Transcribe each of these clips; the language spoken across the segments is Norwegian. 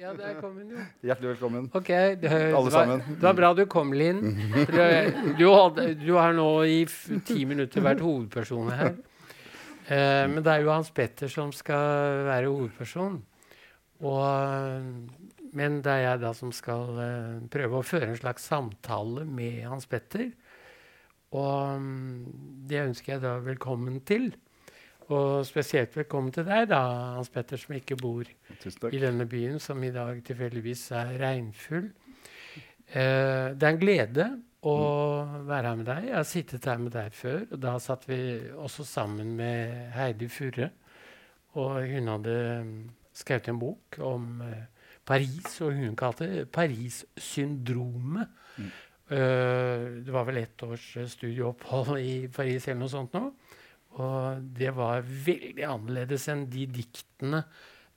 Ja, der kom hun jo. Hjertelig velkommen. okay, det, det, Alle var, sammen. det var bra du kom, Linn. Du, du, har nå i ti minutter vært hovedperson her. Eh, men det er jo Hans Petter som skal være hovedperson. Og, men det er jeg da som skal eh, prøve å føre en slags samtale med Hans Petter. Og mm, det ønsker jeg da velkommen til. Og spesielt velkommen til deg, da, Hans Petter, som ikke bor i denne byen, som i dag tilfeldigvis er regnfull. Eh, det er en glede å være her med deg. Jeg har sittet her med deg før. og Da satt vi også sammen med Heidi Furre. Og hun hadde mm, skrevet en bok om eh, Paris, og hun kalte det Paris-syndromet. Mm. Uh, det var vel ett års studieopphold i Paris eller noe sånt nå. Og det var veldig annerledes enn de diktene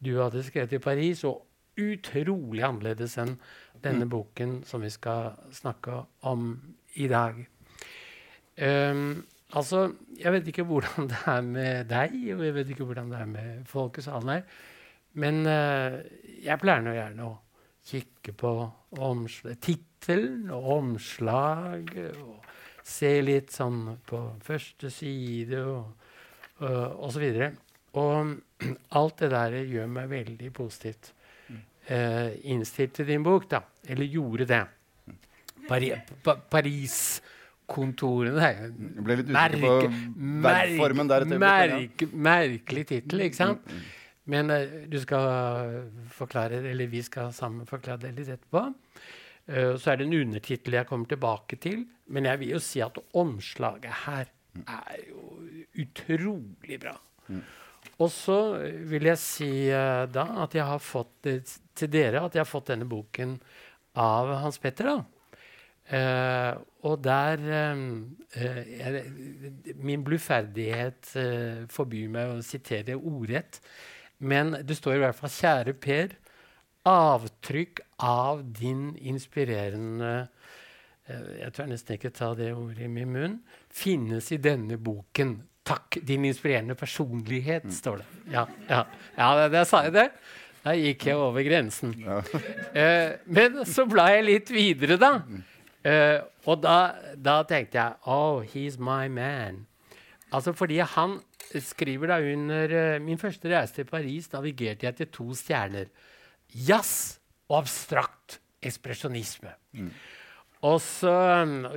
du hadde skrevet i Paris, og utrolig annerledes enn denne boken som vi skal snakke om i dag. Um, altså, jeg vet ikke hvordan det er med deg, og jeg vet ikke hvordan det er med folk i salen her, men uh, jeg pleier nå gjerne å kikke på tittelen og omslaget og se litt sånn på første side og, og, og så videre. Og alt det der gjør meg veldig positivt eh, innstilt til din bok, da. Eller gjorde det. Pari pa Paris-kontorene Jeg ble litt usikker på verbformen der merke, Merkelig tittel, ikke sant? Men uh, du skal forklare det, eller vi skal sammen forklare det litt etterpå. Uh, så er det en undertittel jeg kommer tilbake til. Men jeg vil jo si at omslaget her er jo utrolig bra. Og så vil jeg si uh, da at jeg har fått til dere at jeg har fått denne boken av Hans Petter. da. Uh, og der eh, jeg, Min bluferdighet forbyr meg å sitere ordrett. Men det står i hvert fall 'Kjære Per'. Avtrykk av din inspirerende Jeg tør nesten ikke ta det ordet i min munn. Finnes i denne boken. Takk, din inspirerende personlighet, står det. Ja, ja. ja det, det sa jeg det. Da gikk jeg over grensen. Eh, men så bla jeg litt videre, da. Eh, og da, da tenkte jeg Oh, he's my man. Altså fordi han skriver da under uh, min første reise til Paris navigerte jeg til to stjerner. Jazz og abstrakt ekspresjonisme. Og så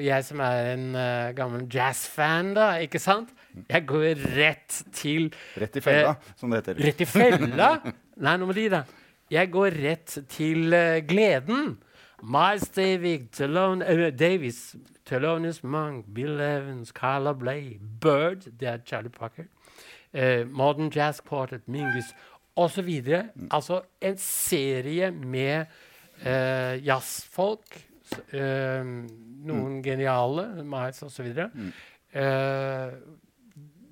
Jeg som er en uh, gammel jazzfan, da, ikke sant? Jeg går rett til Rett i fella, som det heter. Rett i fella? Nei, nå må de, da. Jeg går rett til uh, gleden. Miles Davis, Thelon, uh, Davis, Thelonious Monk, Bill Evans, Carla Bley, Bird, det er Charlie Parker, eh, Modern Jazz Quartet, Mingus osv. Altså en serie med eh, jazzfolk. Eh, noen geniale, Miles osv. Eh,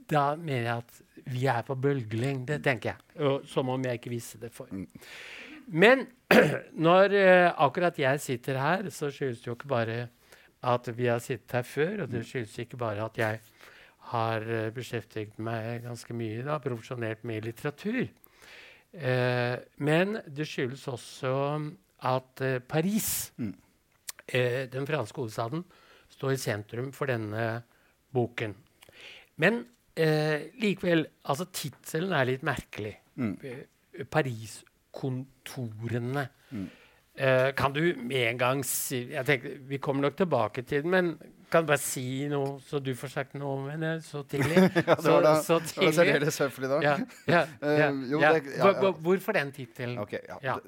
da mener jeg at vi er på bølgelengde, tenker jeg. Og, som om jeg ikke visste det for. Men når eh, akkurat jeg sitter her, så skyldes det jo ikke bare at vi har sittet her før, og det skyldes ikke bare at jeg har uh, beskjeftiget meg ganske mye da, profesjonelt med litteratur. Eh, men det skyldes også at uh, Paris, Mm. Eh, den franske hovedstaden, står i sentrum for denne boken. Men eh, likevel Altså, tittelen er litt merkelig. Mm. Eh, Paris-kontorene. Mm. Eh, kan du med en gang si jeg tenker, Vi kommer nok tilbake til den, men kan du bare si noe, så du får sagt noe om henne så tidlig? Ja, det var da, så, det så tidlig. særdeles høflig da. Ja, ja, jo, det- Hvorfor den tittelen? Okay,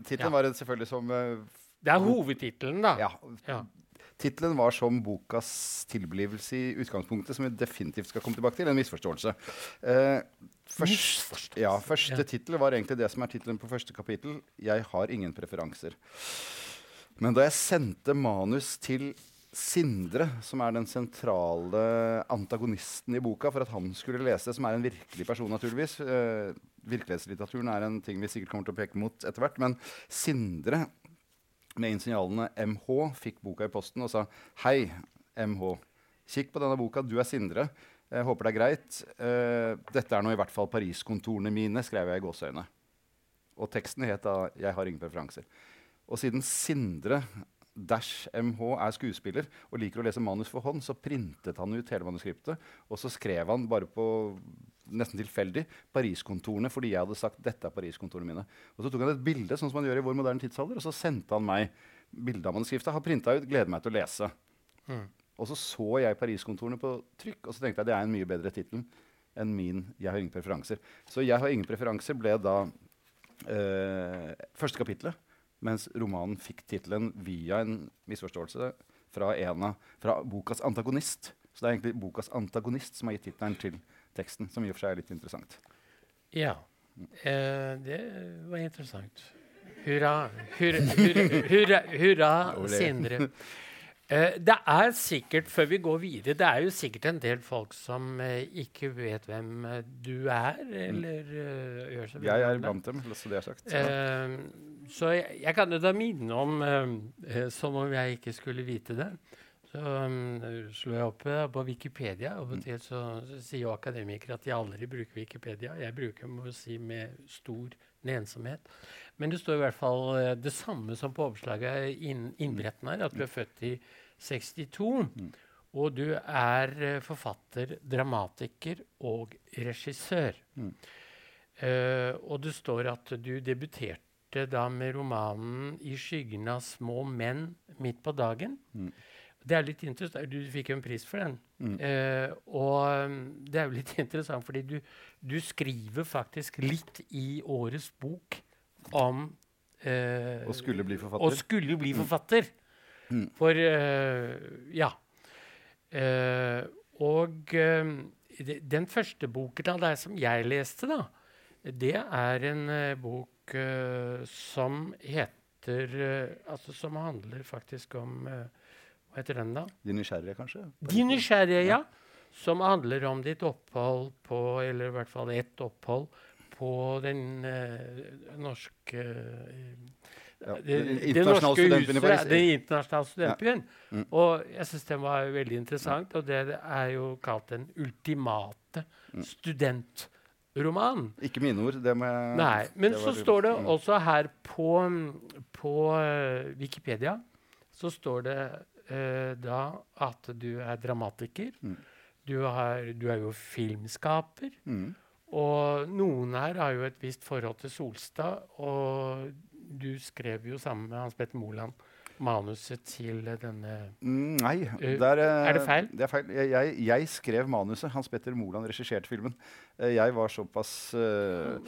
Tittelen var selvfølgelig som eh, Det er hovedtittelen, da. Ja. Ja. Tittelen var som bokas tilblivelse i utgangspunktet, som vi definitivt skal komme tilbake til. En misforståelse. Eh, først, ja, første Ja. tittel var egentlig det som er tittelen på første kapittel. 'Jeg har ingen preferanser'. Men da jeg sendte manus til Sindre, som er den sentrale antagonisten i boka, for at han skulle lese, som er en virkelig person, naturligvis eh, Virkelighetslitteraturen er en ting vi sikkert kommer til å peke mot etter hvert. Men Sindre med initialene MH fikk boka i posten og sa Hei, MH. Kikk på denne boka. Du er Sindre. Jeg håper det er greit. Uh, dette er nå i hvert fall Paris-kontorene mine, skrev jeg i gåseøyne. Og teksten het da 'Jeg har ingen preferanser'. Og siden Sindre dash MH er skuespiller og liker å lese manus for hånd, så printet han ut hele manuskriptet. Og så skrev han bare på nesten tilfeldig Paris-kontorene fordi jeg hadde sagt dette er Paris-kontorene mine. Og så tok han et bilde sånn som man gjør i vår moderne tidsalder, og så sendte han meg bilde av manuskriptet. Har printa ut, gleder meg til å lese. Og så så jeg Paris-kontorene på trykk, og så tenkte jeg det er en mye bedre tittel enn min 'Jeg har ingen preferanser'. Så 'Jeg har ingen preferanser' ble da eh, første kapitlet, mens romanen fikk tittelen via en misforståelse fra, en av, fra bokas antagonist. Så det er egentlig bokas antagonist som har gitt tittelen til teksten, som i og for seg er litt interessant. Ja. Eh, det var interessant. Hurra, hurra, hurra, hurra, hurra Sindre. Eh, det er sikkert, før vi går videre, det er jo sikkert en del folk som eh, ikke vet hvem eh, du er, eller uh, gjør seg Jeg er blant dem, så det er sagt. Eh, så jeg, jeg kan jo da minne om, som om jeg ikke skulle vite det, så um, slo jeg opp eh, på Wikipedia. Av og til så sier jo akademikere at de aldri bruker Wikipedia. Jeg bruker må si med stor nensomhet. Men det står i hvert fall eh, det samme som på oppslaget inn, innbretten her, at du er født i 62. Og du er eh, forfatter, dramatiker og regissør. Eh, og det står at du debuterte da med romanen 'I skyggen av små menn midt på dagen'. Det er litt interessant. Du fikk jo en pris for den. Eh, og um, det er jo litt interessant, fordi du, du skriver faktisk litt i årets bok om eh, Og skulle bli forfatter. Og skulle bli forfatter. For eh, Ja. Eh, og eh, de- den første boken av deg som jeg leste, da, det er en eh, bok eh, som heter Altså som handler faktisk om Hva heter den, da? De nysgjerrige, kanskje? De nysgjerrige, ja. Som handler om ditt opphold på Eller i hvert fall ett opphold på den eh, norske eh, Ja, det, norske huset. Den internasjonale studentbyen. Mm. Og jeg syns den var veldig interessant, og det er jo kalt den ultimate Mm. studentroman. Ikke mine ord. Det jeg Nei, men så var- står det mm. også her på, på eh, Wikipedia så står det eh, da at du er dramatiker. Mm. Du, har, du er jo filmskaper. Mm. Og noen her har jo et visst forhold til Solstad. Og du skrev jo sammen med Hans Petter Moland manuset til denne Mm, Nei. Eh, der, eh, er det feil? Det er feil. Jeg, jeg, skrev manuset. Hans Petter Moland regisserte filmen. Eh, Jeg var såpass uh,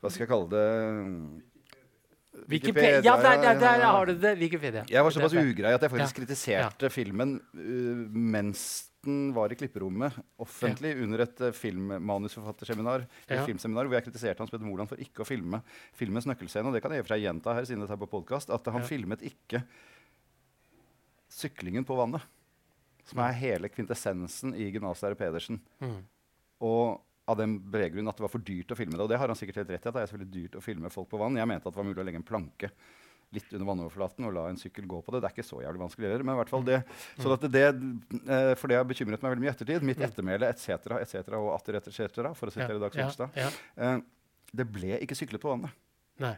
Hva skal jeg kalle det Wikipedia. Ja, der, der, der ja, ja. har du det! Wikipedia. Jeg var såpass ugrei at jeg faktisk Ja. kritiserte filmen uh, mens den var i klipperommet offentlig under et uh, filmmanusforfatterseminar Ja. filmseminar, hvor jeg kritiserte Hans Petter Moland for ikke å filme filmens nøkkelscene. Og det kan jeg i og for seg gjenta her, siden dette er på podcast, at han Ja. filmet ikke syklingen på vannet. Som er hele kvintessensen i Gymnaslærer Pedersen. Mm. Og av den brede grunn at det var for dyrt å filme det. Og det har han sikkert helt rett i. at det er selvfølgelig dyrt å filme folk på vann. Jeg mente at det var mulig å legge en planke litt under vannoverflaten og la en sykkel gå på det. Det er ikke så jævlig vanskelig heller. Men i hvert fall det, så at det, eh, for det har bekymret meg veldig mye i ettertid. Mitt ettermæle etc. etc. og atter etc. for å sitere Dag ja, Solstad. ja. ja. det ble ikke syklet på vannet. Nei.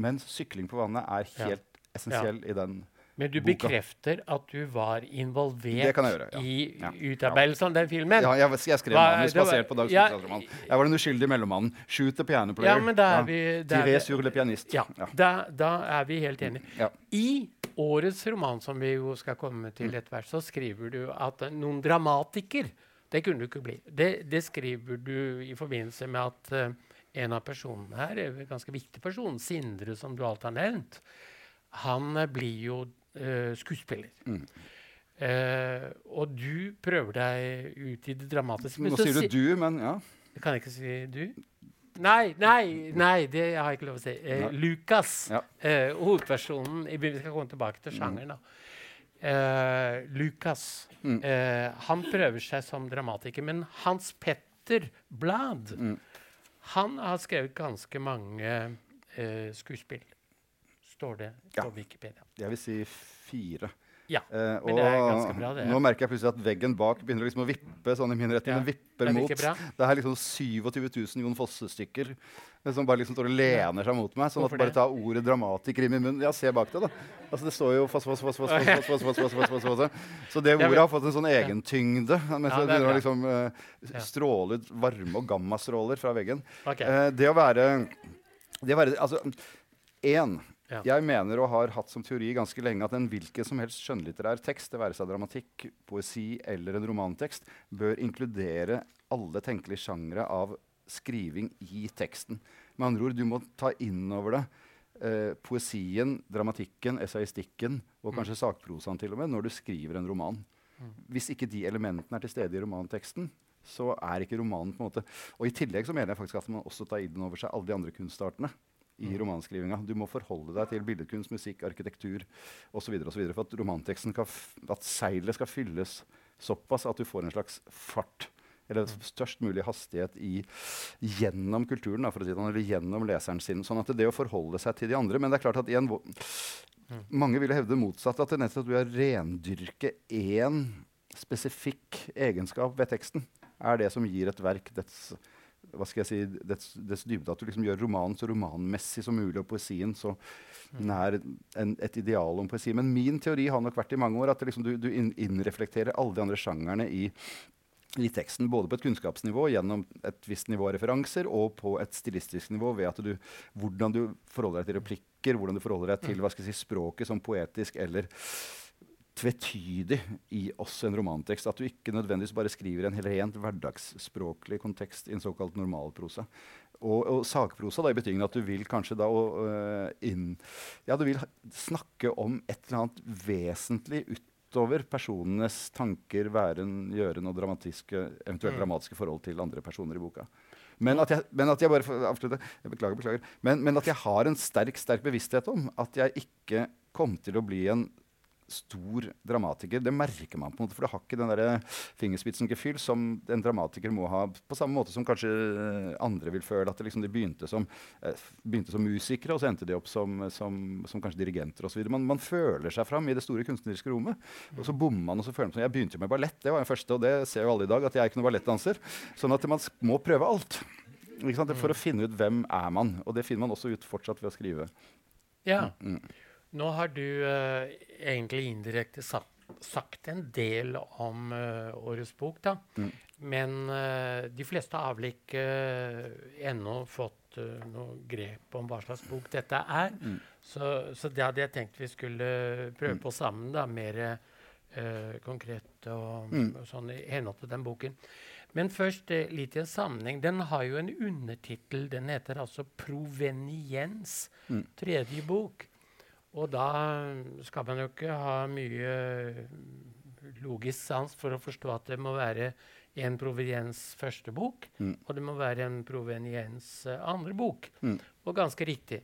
Mens sykling på vannet er helt essensiell i den Men du Boka. bekrefter at du var involvert gjøre, ja. i Ja. utarbeidelsen av den filmen? Ja, jeg, jeg skrev Hva- manus var- basert på Dag Solstad-romanen. Ja, Jeg var den uskyldige mellommannen. Shoot the piano player. Ja, men da er vi da er vi- le Ja. Da, da er vi helt enige. I årets roman, som vi jo skal komme til etter hvert, så skriver du at noen dramatiker Det kunne du ikke bli. Det, det skriver du i forbindelse med at eh, en av personene her, en ganske viktig person, Sindre, som du alt har nevnt, han blir jo eh, skuespiller. Mm. Uh, og du prøver deg ut i det dramatiske. men Nå så sier si- du du, men ja. jeg kan ikke si du. Nei, nei, nei, det har jeg ikke lov å si. Eh, Lucas, Lukas, Ja. eh, hovedpersonen i, Vi skal komme tilbake til sjangeren. da. Eh, Lukas Mm. eh, han prøver seg som dramatiker, men Hans Petter Blad Mm. han har skrevet ganske mange skuespill. Står det på Ja. Wikipedia. Jeg vil si fire. Ja, Eh, men det er ganske bra, det. nå merker jeg plutselig at veggen bak begynner liksom å vippe sånn i min retning. Ja, Den vipper det er mot. bra. Det er liksom 27 000 Jon Fosse-stykker eh, som bare liksom står og lener seg mot meg. Sånn Hvorfor at bare ta ordet 'dramatiker' i i munnen. Ja, se bak deg, da. Altså, det står jo foss, foss, foss, foss, foss, foss, foss, foss, foss. Så det ordet har fått en sånn egentyngde. Mens Ja, det er begynner å liksom uh, stråle ut varme- og gammastråler fra veggen. Okay. Eh, det å være det å være Altså, én Ja. Jeg mener og har hatt som teori ganske lenge at en hvilken som helst skjønnlitterær tekst, det være seg dramatikk, poesi eller en romantekst, bør inkludere alle tenkelige sjangre av skriving i teksten. Med andre ord, du må ta inn over deg eh, poesien, dramatikken, essayistikken og kanskje sakprosaen til og med når du skriver en roman. Hvis ikke de elementene er til stede i romanteksten, så er ikke romanen på en måte Og i tillegg så mener jeg faktisk at man også tar inn over seg alle de andre kunstartene i romanskrivinga. Du må forholde deg til billedkunst, musikk, arkitektur osv. For at romanteksten kan at seilet skal fylles såpass at du får en slags fart. Eller størst mulig hastighet i, gjennom kulturen, da, for å si det, sånn, eller gjennom leseren sin. Sånn at det å forholde seg til de andre Men det er klart at igjen, mange vil hevde motsatt. At det nettopp du å rendyrke én spesifikk egenskap ved teksten, er det som gir et verk dets hva skal jeg si, dets, dets dybde. At du liksom gjør romanen så romanmessig som mulig, og poesien så nær en, et ideal om poesi. Men min teori har nok vært i mange år at liksom, du, du inn, innreflekterer alle de andre sjangerne i, i teksten, både på et kunnskapsnivå gjennom et visst nivå av referanser, og på et stilistisk nivå ved at du, hvordan du forholder deg til replikker, hvordan du forholder deg til hva skal jeg si, språket som poetisk eller tvetydig i også en romantekst. At du ikke nødvendigvis bare skriver en helt rent hverdagsspråklig kontekst i en såkalt normalprosa. Og, og sakprosa da, i betydningen at du vil kanskje da øh, inn, ja, du vil snakke om et eller annet vesentlig utover personenes tanker, væren, gjøren og dramatiske, eventuelt Mm. dramatiske forhold til andre personer i boka. Men at jeg, men at jeg bare avslutte, jeg beklager, beklager, men, men at jeg har en sterk sterk bevissthet om at jeg ikke kom til å bli en stor dramatiker. Det merker man, på en måte, for det har ikke den der fingerspitzengefühl som en dramatiker må ha. På samme måte som kanskje eh, andre vil føle at det liksom, de begynte, som, eh, begynte som musikere, og så endte de opp som, som, som kanskje dirigenter osv. Man, man føler seg fram i det store kunstneriske rommet. Og så bommer man, og så føler man som Jeg begynte jo med ballett, det var den første, og det ser jo alle i dag, at jeg er ikke noen ballettdanser. Sånn at man må prøve alt. For å finne ut hvem er man. Og det finner man også ut fortsatt ved å skrive. Ja. Mm. Nå har du eh, egentlig indirekte sagt, sagt en del om eh, årets bok, da. Mm. Men eh, de fleste har vel ikke eh, ennå fått eh, noe grep om hva slags bok dette er. Mm. Så, så det hadde jeg tenkt vi skulle prøve på sammen, da. Mer eh, konkret og, Mm. og sånn i henhold til den boken. Men først litt i en sammenheng. Den har jo en undertittel. Den heter altså 'Proveniens'. Mm. Tredje bok. Og da skal man jo ikke ha mye logisk sans for å forstå at det må være en proveniens første bok, Mm. og det må være en proveniens eh, andre bok. Mm. Og ganske riktig.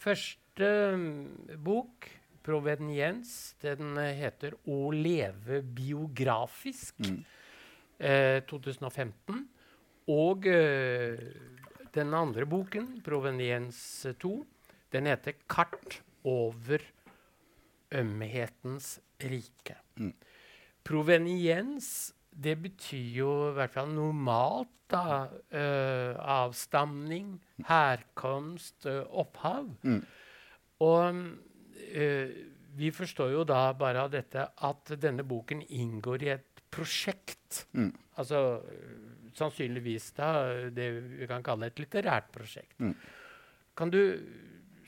Første mm, bok, proveniens, den heter 'Å leve biografisk'. Mm. Eh, 2015. Og eh, den andre boken, 'Proveniens 2', den heter 'Kart over ømhetens rike'. Mm. Proveniens, det betyr jo i hvert fall normalt da, uh, avstamning, herkomst, uh, opphav. Mm. Og uh, vi forstår jo da bare av dette at denne boken inngår i et prosjekt. Mm. Altså sannsynligvis da det vi kan kalle et litterært prosjekt. Mm. Kan du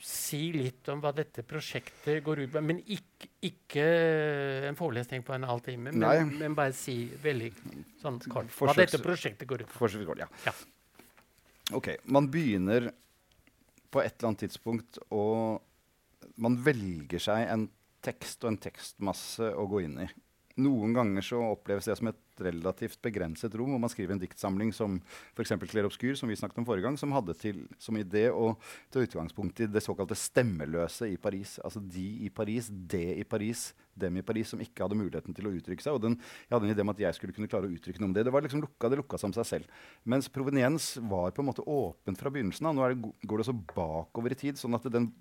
si litt om hva dette prosjektet går ut på? Men ikke, ikke en forelesning på en halv time, men, men bare si veldig sånn kort hva Forsøks- dette prosjektet går ut på. For så vidt går det, ja. Ja. Ok, Man begynner på et eller annet tidspunkt og Man velger seg en tekst og en tekstmasse å gå inn i. Noen ganger så oppleves det som et relativt begrenset rom, hvor man skriver en diktsamling som f.eks. Clair Obscur, som vi snakket om forrige gang, som hadde til, som idé å ta utgangspunkt i det såkalte stemmeløse i Paris. Altså de i Paris, det i Paris, dem i Paris, som ikke hadde muligheten til å uttrykke seg. Og den, jeg hadde en idé om at jeg skulle kunne klare å uttrykke noe om det. Det var liksom lukka, det lukka som seg selv. Mens proveniens var på en måte åpent fra begynnelsen av. Nå det, går det så bakover i tid, sånn at den,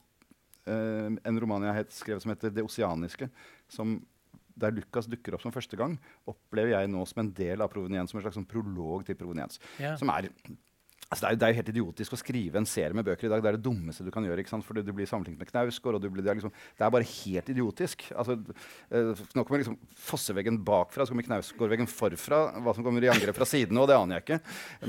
eh, en roman jeg har skrevet som heter 'Det oseaniske', som der Lukas dukker opp som første gang, opplever jeg nå som en del av proveniens, som en slags sånn prolog til proveniens. Ja. Som er Altså det, er det er jo helt idiotisk å skrive en serie med bøker i dag. Det er det dummeste du kan gjøre. ikke sant? Fordi du blir sammenlignet med Knausgård. og det, liksom, det er bare helt idiotisk. Altså, øh, nå kommer liksom fosseveggen bakfra, så kommer Knausgårdveggen forfra. Hva som kommer i angrep fra siden nå, det aner jeg ikke.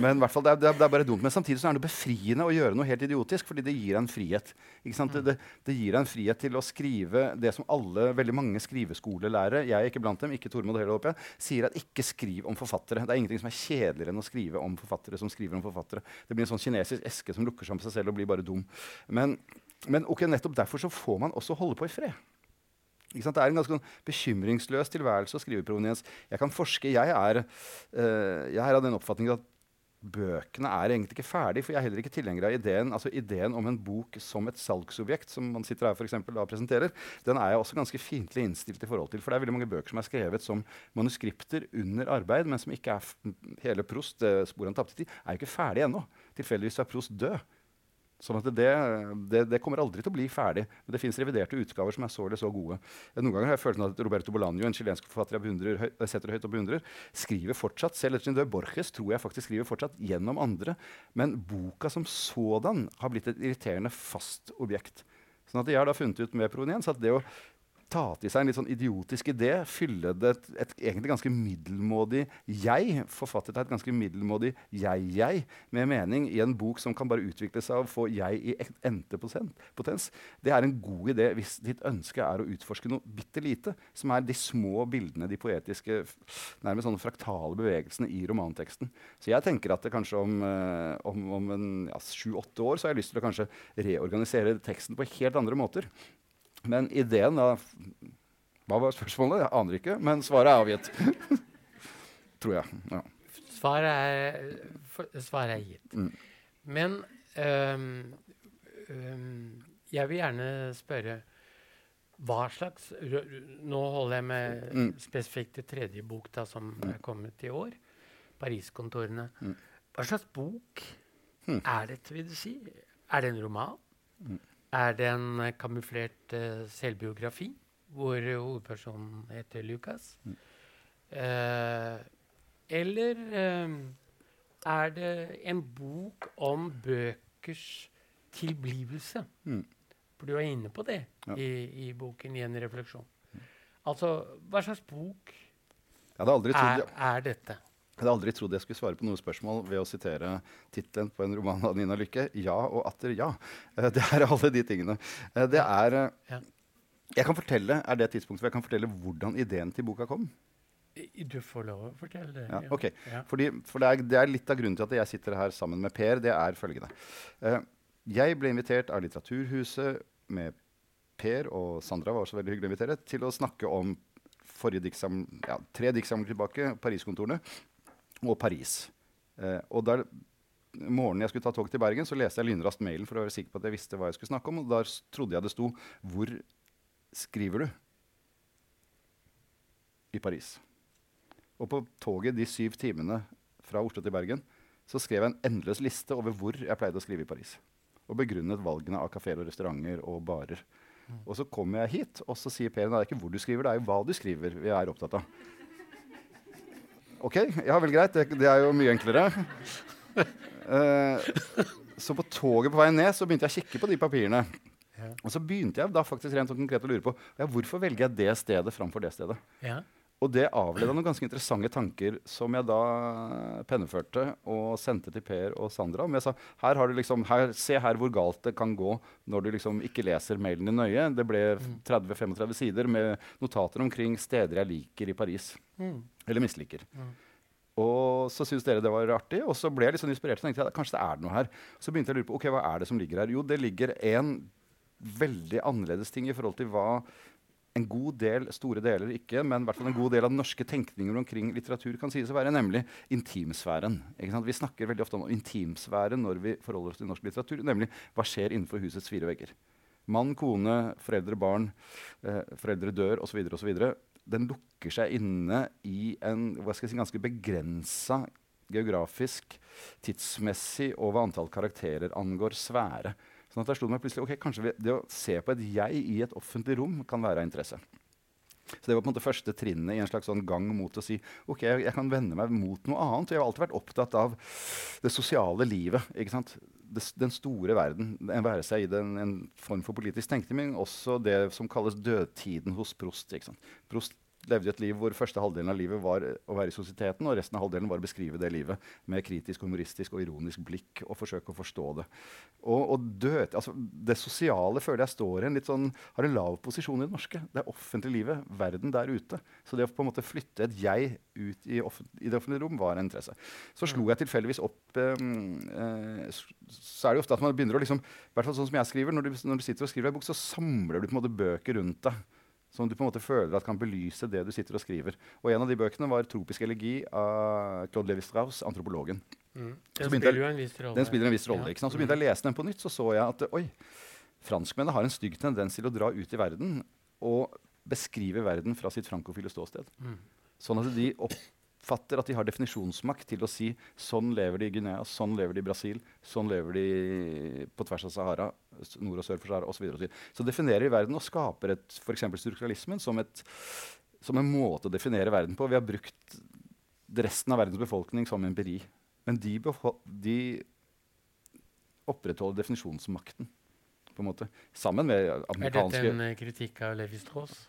Men i hvert fall, det er, det, er, bare dumt. Men samtidig så er det befriende å gjøre noe helt idiotisk, fordi det gir en frihet. Det, det, gir deg en frihet til å skrive det som alle, veldig mange skriveskolelærere, jeg er ikke blant dem, ikke Tormod heller, håper jeg, sier at ikke skriv om forfattere. Det er ingenting som er kjedeligere enn å skrive om forfattere som skriver om forfattere. Det blir en sånn kinesisk eske som lukker seg om seg selv og blir bare dum. Men, men okay, nettopp derfor så får man også holde på i fred. Det er en ganske sånn bekymringsløs tilværelse å skrive proveniens. Jeg kan forske. Jeg er, uh, jeg er av den oppfatning at bøkene er egentlig ikke ferdig, for jeg er heller ikke tilhenger av ideen, altså ideen om en bok som et salgsobjekt, som man sitter her for eksempel, og presenterer. Den er jeg også ganske fiendtlig innstilt i forhold til. For det er veldig mange bøker som er skrevet som manuskripter under arbeid, men som ikke er hele Prost, eh, 'Spor av tapte tid', er jo ikke ferdig ennå. Tilfeldigvis er Prost død. Sånn at det, det, det, kommer aldri til å bli ferdig. Men det fins reviderte utgaver som er så eller så gode. Noen ganger har jeg følelsen at Roberto Bolanjo, en chilensk forfatter jeg setter høyt og beundrer, skriver fortsatt, selv etter sin død, Borges tror jeg faktisk skriver fortsatt gjennom andre. Men boka som sådan har blitt et irriterende fast objekt. Sånn at jeg har da funnet ut med proveniens at det å ta til seg en litt sånn idiotisk idé, fylle det et, et, egentlig ganske middelmådig jeg, forfattet av et ganske middelmådig jeg-jeg, med mening i en bok som kan bare utvikle seg og få jeg i entepotens. det er en god idé hvis ditt ønske er å utforske noe bitte lite, som er de små bildene, de poetiske, nærmest sånne fraktale bevegelsene i romanteksten. Så jeg tenker at det kanskje om, uh, om, om sju-åtte ja, år så har jeg lyst til å kanskje reorganisere teksten på helt andre måter. Men ideen da Hva var spørsmålet? Jeg aner ikke, men svaret er avgitt. Tror jeg. Ja. Svaret er, for, svaret er gitt. Mm. Men um, um, jeg vil gjerne spørre hva slags Nå holder jeg med mm. spesifikt til tredje bok da, som mm. er kommet i år. Pariskontorene. Mm. Hva slags bok mm. er dette, vil du si? Er det en roman? Er det en uh, kamuflert uh, selvbiografi hvor uh, hovedpersonen heter Lucas? Mm. eller er det en bok om bøkers tilblivelse? Mm. For du er inne på det ja. i, i, boken i en refleksjon. Mm. Altså, hva slags bok er, er dette? Jeg hadde aldri trodd jeg skulle svare på noe spørsmål ved å sitere tittelen på en roman av Nina Lykke. Ja og atter ja. Uh, det er alle de tingene. Uh, det er uh. Jeg kan fortelle, Er det tidspunktet hvor jeg kan fortelle hvordan ideen til boka kom? Du får lov å fortelle det. Ja, ok. Ja. Fordi, for det er, det er, litt av grunnen til at jeg sitter her sammen med Per. Det er følgende. jeg ble invitert av Litteraturhuset med Per og Sandra var også veldig hyggelig å invitere, til å snakke om forrige diksam, ja, tre diktsamlinger tilbake, Pariskontorene og Paris. Eh, og der, morgenen jeg skulle ta tog til Bergen, så leste jeg lynraskt mailen for å være sikker på at jeg visste hva jeg skulle snakke om. Og da trodde jeg det sto 'Hvor skriver du?' i Paris. Og på toget de syv timene fra Oslo til Bergen så skrev jeg en endeløs liste over hvor jeg pleide å skrive i Paris. Og begrunnet valgene av kafeer og restauranter og barer. Mm. Og så kommer jeg hit, og så sier Per det er ikke hvor du skriver, det er jo hva du skriver vi er opptatt av. OK, ja vel, greit. Det, det er jo mye enklere. Uh, så på toget på vei ned så begynte jeg å kikke på de papirene. Ja. Og så begynte jeg da faktisk rent og konkret å lure på ja, hvorfor velger jeg det stedet framfor det stedet. Ja. Og det avleda noen ganske interessante tanker som jeg da penneførte og sendte til Per og Sandra. Men jeg sa her har du liksom, her, se her hvor galt det kan gå når du liksom ikke leser mailen din nøye. Det ble 30-35 mm. sider med notater omkring steder jeg liker i Paris. Mm. Eller misliker. Mm. Og så syntes dere det var artig, og så ble jeg litt sånn inspirert. Så tenkte jeg kanskje det er noe her. Så begynte jeg å lure på ok, hva er det som ligger her. Jo, det ligger en veldig annerledes ting i forhold til hva en god del, store deler ikke, men i hvert fall en god del av den norske tenkninger omkring litteratur kan sies å være, nemlig intimsfæren. Vi snakker veldig ofte om intimsfæren når vi forholder oss til norsk litteratur, nemlig hva skjer innenfor husets fire vegger. Mann, kone, foreldre, barn, eh, foreldre dør osv. osv den lukker seg inne i en si, ganske begrensa geografisk, tidsmessig og hva antall karakterer angår, sfære. Sånn at jeg slo meg plutselig, ok, Kanskje det å se på et jeg i et offentlig rom kan være av interesse. Så det var på en måte første trinnet i en slags sånn gang mot å si ok, jeg, jeg kan vende meg mot noe annet. Og jeg har alltid vært opptatt av det sosiale livet. ikke sant? Den store verden. Være seg i den, en form for politisk tenkning, men også det som kalles dødtiden hos Prost. Prost levde et liv hvor første halvdelen av livet var å være i sosieteten, og resten av halvdelen var å beskrive det livet med kritisk, humoristisk og ironisk blikk og forsøke å forstå det. Og, og død, altså, det sosiale føler jeg står i en litt sånn, har en lav posisjon i det norske. Det er offentlige livet, verden der ute. Så det å på en måte flytte et jeg ut i, i det offentlige rom var en interesse. Så slo jeg tilfeldigvis opp um, eh, Så er det ofte at man begynner å liksom, hvert fall sånn som jeg skriver, når du, når du sitter og skriver en bok, så samler du på en måte bøker rundt deg som du på en måte føler at kan belyse det du sitter og skriver. Og En av de bøkene var 'Tropisk elegi' av Claude Levi-Strauss, antropologen. Mm. Den spiller jo en viss rolle. Den spiller en viss rolle, ikke sant? Så begynte jeg å lese den på nytt, så så jeg at oi, franskmennene har en stygg tendens til å dra ut i verden og beskrive verden fra sitt frankofile ståsted. Mm. Sånn at de opp oppfatter at de har definisjonsmakt til å si sånn lever de i Guinea, sånn lever de i Brasil, sånn lever de på tvers av Sahara, nord og sør for Sahara osv. Så, så definerer de verden og skaper f.eks. strukturalismen som, et, som en måte å definere verden på. Vi har brukt resten av verdens befolkning som empiri. Men de, de opprettholder definisjonsmakten. på en måte, Sammen med amerikanske Er dette en kritikk av Levi Strauss?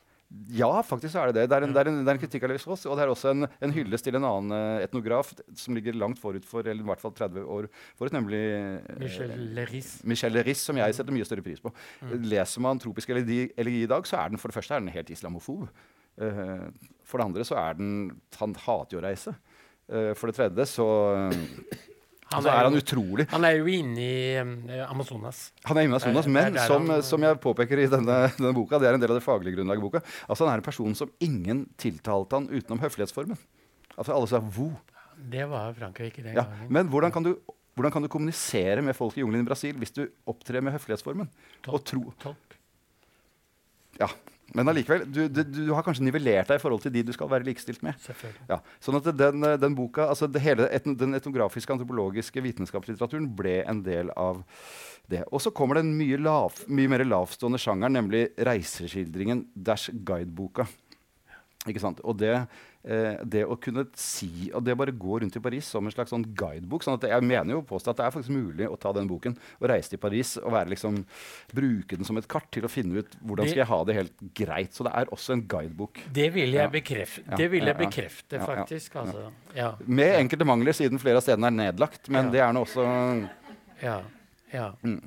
Ja, faktisk er det det. Det er en, det er en, det er en kritikk av Levi Strauss. Og det er også en, en hyllest til en annen uh, etnograf som ligger langt forut for, eller i hvert fall 30 år forut, nemlig uh, Michel Leris. Michel Leris, som jeg setter mye større pris på. Mm. Leser man tropisk elegi, elegi i dag, så er den for det første er den helt islamofob. Uh, for det andre så er den Han hater jo å reise. for det tredje så han altså, er, han utrolig. Han er jo inne i um, Amazonas. Han er inne i Amazonas, Men som, som, jeg påpeker i denne, denne, boka, det er en del av det faglige grunnlaget i boka, altså han er en person som ingen tiltalte han utenom høflighetsformen. Altså Alle sa 'vo'. Det var Frankrike den ja, gangen. Men hvordan kan, du, hvordan kan, du, kommunisere med folk i jungelen i Brasil hvis du opptrer med høflighetsformen? Tolk. Ja, men allikevel, du, du, du, har kanskje nivellert deg i forhold til de du skal være likestilt med. Ja, sånn at den, den boka, altså hele et, Den etnografiske, antropologiske vitenskapslitteraturen ble en del av det. Og så kommer det en mye, lav, mye mer lavstående sjanger, nemlig reiseskildringen dash guideboka. Ikke sant? Og det, eh, det å kunne si Og det bare gå rundt i Paris som en slags sånn guidebok sånn at Jeg mener jo påstå at det er faktisk mulig å ta den boken og reise til Paris og liksom, bruke den som et kart til å finne ut hvordan det, skal jeg ha det helt greit. Så det er også en guidebok. Det vil jeg, bekrefte, ja. det vil jeg bekrefte, faktisk. Altså. Med enkelte mangler, siden flere av stedene er nedlagt. Men det er nå også Ja. ja. Mm.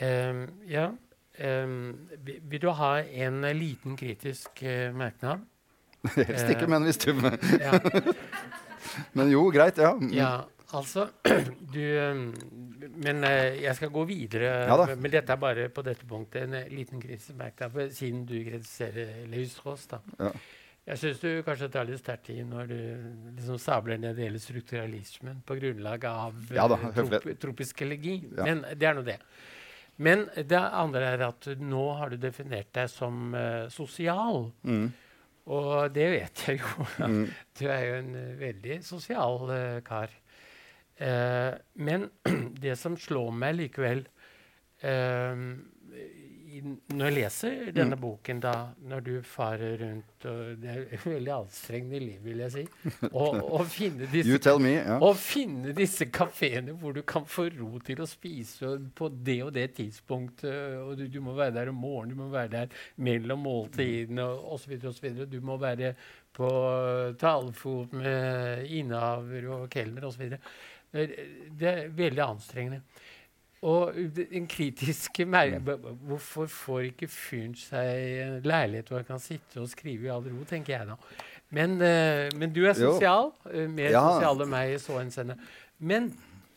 Ja. Um, vil du ha en liten kritisk uh, merknad? Helst ikke, men hvis du ja. Men jo, greit. Ja. Mm. ja altså du um, Men jeg skal gå videre. Ja, men dette er bare på dette punktet en liten kritisk merknad, siden du kritiserer Leus-Ross. Ja. Jeg syns du kanskje tar litt sterkt i når du liksom sabler ned hele strukturalismen på grunnlag av ja, da, trop tropisk elegi. Men det er nå det. Men det andre er at nå har du definert deg som uh, sosial. Mm. Og det vet jeg jo. Mm. Du er jo en uh, veldig sosial uh, kar. men det som slår meg likevel når jeg leser denne mm. boken, da, når du farer rundt og Det er veldig anstrengende liv, vil jeg si. Å finne disse, me, ja. finne disse kafeene hvor du kan få ro til å spise på det og det tidspunktet. og Du, du må være der om morgenen, du må være der mellom måltidene osv. Du må være på talefot med innehaver og kelner osv. Det er veldig anstrengende. Og en kritisk Hvorfor får ikke fyren seg en leilighet hvor han kan sitte og skrive i all ro, tenker jeg da. Men, uh, men du er sosial. Uh, mer ja. sosial enn meg i så henseende. Men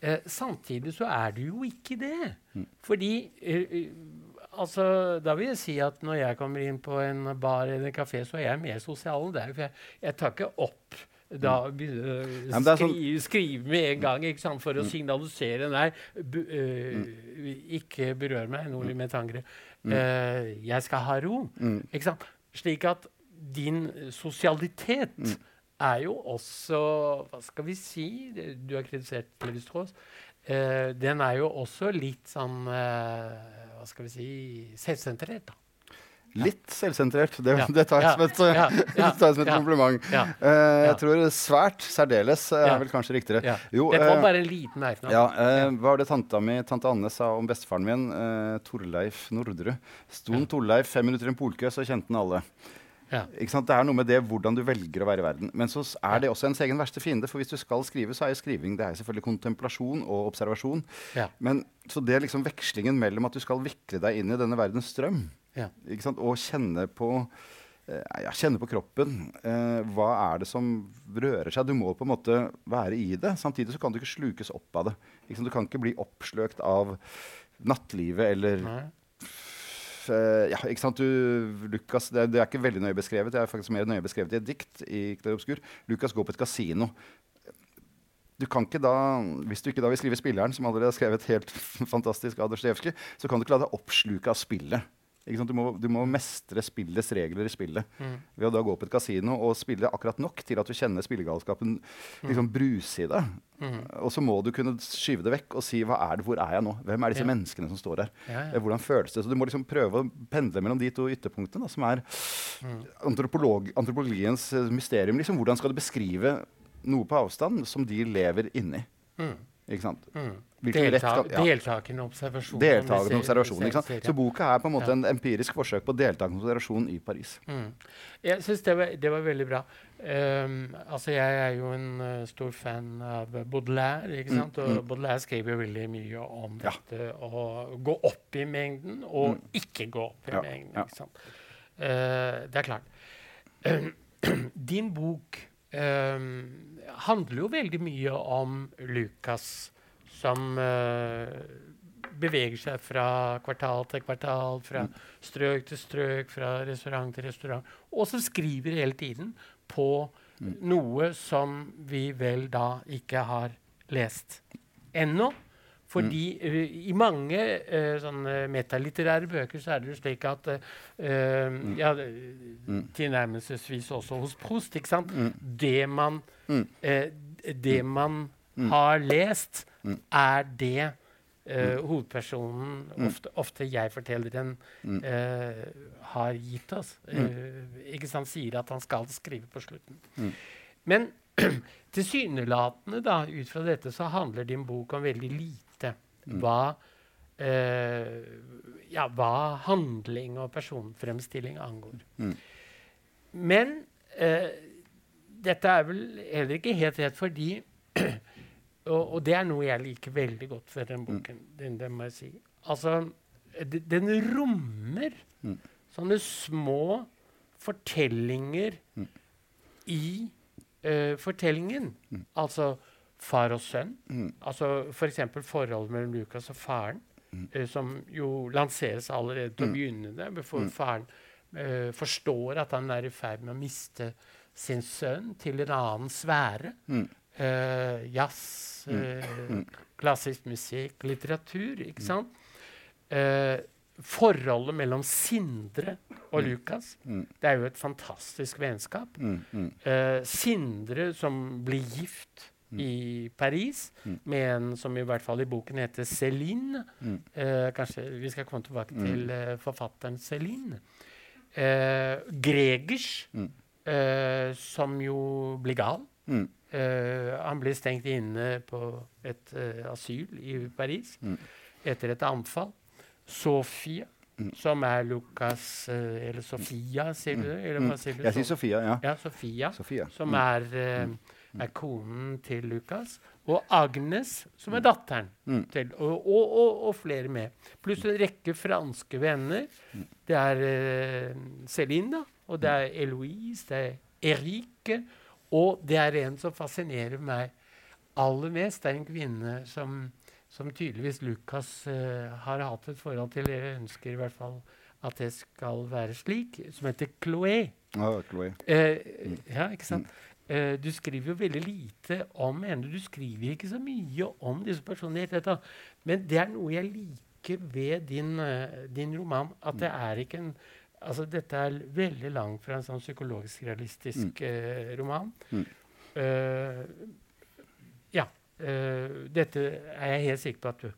uh, samtidig så er du jo ikke det. Mm. Fordi altså, Da vil jeg si at når jeg kommer inn på en bar eller en kafé, så er jeg mer sosial enn deg. For jeg, jeg tar ikke opp da uh, å skrive, sånn skrive med en gang sant, for å mm. signalisere Nei, uh, ikke berør meg, Nordli med tangre. Uh, jeg skal ha ro. Ikke sant? Slik at din sosialitet er jo også Hva skal vi si? Du har kritisert Levi-Strauss. Uh, den er jo også litt sånn uh, Hva skal vi si selvsentrert. da. Litt selvsentrert. Det, Ja. det tar jeg som et, Ja. Som et kompliment. Eh, jeg tror svært, særdeles, eh, er vel kanskje riktigere. Jo, det var eh, bare en liten merknad. ja, eh, Hva var det tanta mi, tante Anne sa om bestefaren min? uh, Torleif Nordre? Sto Torleif fem minutter i en polkø, så kjente han alle. Ja. Ikke sant? Det er noe med det hvordan du velger å være i verden. Men så er det også ens egen verste fiende. For hvis du skal skrive, så er jo skriving det er selvfølgelig kontemplasjon og observasjon. Ja. Men så det er liksom vekslingen mellom at du skal vikle deg inn i denne verdens strøm, Ja. og kjenne på eh, ja, kjenne på kroppen. Eh, hva er det som rører seg? Du må på en måte være i det. Samtidig så kan du ikke slukes opp av det. Du kan ikke bli oppsløkt av nattlivet eller Nei. eh, ja, ikke sant? Du, Lukas, det, er ikke veldig nøye beskrevet. Det er faktisk mer nøye beskrevet i et dikt. i Klerobskur Lukas går på et kasino. Du kan ikke da, Hvis du ikke da vil skrive 'Spilleren', som allerede har skrevet helt fantastisk Adolf så kan du ikke la deg oppsluke av spillet. Du, må, du må mestre spillets regler i spillet Mm. ved å da gå på et kasino og spille akkurat nok til at du kjenner spillegalskapen liksom bruse i deg. Mm. Og så må du kunne skyve det vekk og si hva er det, hvor er jeg nå? Hvem er disse Ja. menneskene som står der? Ja, Eh, ja. Hvordan føles det? Så du må liksom prøve å pendle mellom de to ytterpunktene, da, som er mm. antropologiens eh, mysterium. Liksom, hvordan skal du beskrive noe på avstand som de lever inni? Mm. Ikke sant? Mm. Deltak, ja. Deltakende observasjon. Deltakende observasjon. Ikke sant? Så boka er på en måte Ja. en empirisk forsøk på deltakende observasjon i Paris. Mm. Jeg syns det, var- det var veldig bra. Um, altså jeg er jo en uh, stor fan av Baudelaire. ikke Mm. Og mm. Baudelaire skrev jo veldig mye om Ja. dette å gå opp i mengden og Mm. ikke gå opp i mengden. ikke sant? Uh, det er klart. Din bok um, handler jo veldig mye om Lukas som uh, beveger seg fra kvartal til kvartal, fra strøk til strøk, fra restaurant til restaurant, og som skriver hele tiden på noe som vi vel da ikke har lest ennå. Fordi uh, i mange uh, sånne metalitterære bøker så er det jo slik at uh, ja, Tilnærmelsesvis også hos Prost. ikke sant? Det man, Mm. det man har lest, er det hovedpersonen, ofte, ofte jeg-fortelleren, eh, har gitt oss. Ikke sant? Sier at han skal skrive på slutten. Men tilsynelatende, da, ut fra dette, så handler din bok om veldig lite. Hva, eh, ja, hva handling og personfremstilling angår. Mm. Men eh, dette er vel heller ikke helt rett, fordi og, og det er noe jeg liker veldig godt ved den boken. Den, den, må jeg si. Altså, den rommer Mm. sånne små fortellinger i uh, fortellingen. Altså far og sønn. Mm. Altså F.eks. For forholdet mellom Lukas og faren, eh, som jo lanseres allerede til å begynne det, before faren eh, forstår at han er i ferd med å miste sin sønn til en annen sfære. Mm. Eh, jazz, eh, klassisk musikk, litteratur, ikke sant? Eh, forholdet mellom Sindre og Lukas. Mm. Det er jo et fantastisk vennskap. Mm, mm, Eh, Sindre som blir gift i Paris med en som i hvert fall i boken heter Céline. Mm. Eh, kanskje vi skal komme tilbake til eh, forfatteren Céline. Eh, Gregers, Mm. eh, som jo blir gal. mm, Eh, han blir stengt inne på et eh, asyl i Paris Mm. etter et anfall. Sofie, som er Lukas eh, Eller Sofia, sier du? Eller hva sier du? Mm. Jeg sier Sofia, ja. Ja, Sofia. Sofia. Som Mm. er, er konen til Lukas. Og Agnes, som er datteren Mm. til og, og, og, og flere med. Pluss en rekke franske venner. Det er uh, Céline, da. Og det er Eloise, det er Erike. Og det er en som fascinerer meg aller mest. Det er en kvinne som, som tydeligvis Lukas uh, har hatt et forhold til. Jeg ønsker i hvert fall at det skal være slik. Som heter Chloé. Ja, Chloé. Eh, ja, ikke sant? Eh, du skriver jo veldig lite om henne. Du skriver ikke så mye om disse personene. Men det er noe jeg liker ved din, uh, din roman. At det er ikke en Altså, dette er veldig langt fra en sånn psykologisk realistisk uh, roman. Mm. Ja. dette er jeg helt sikker på at du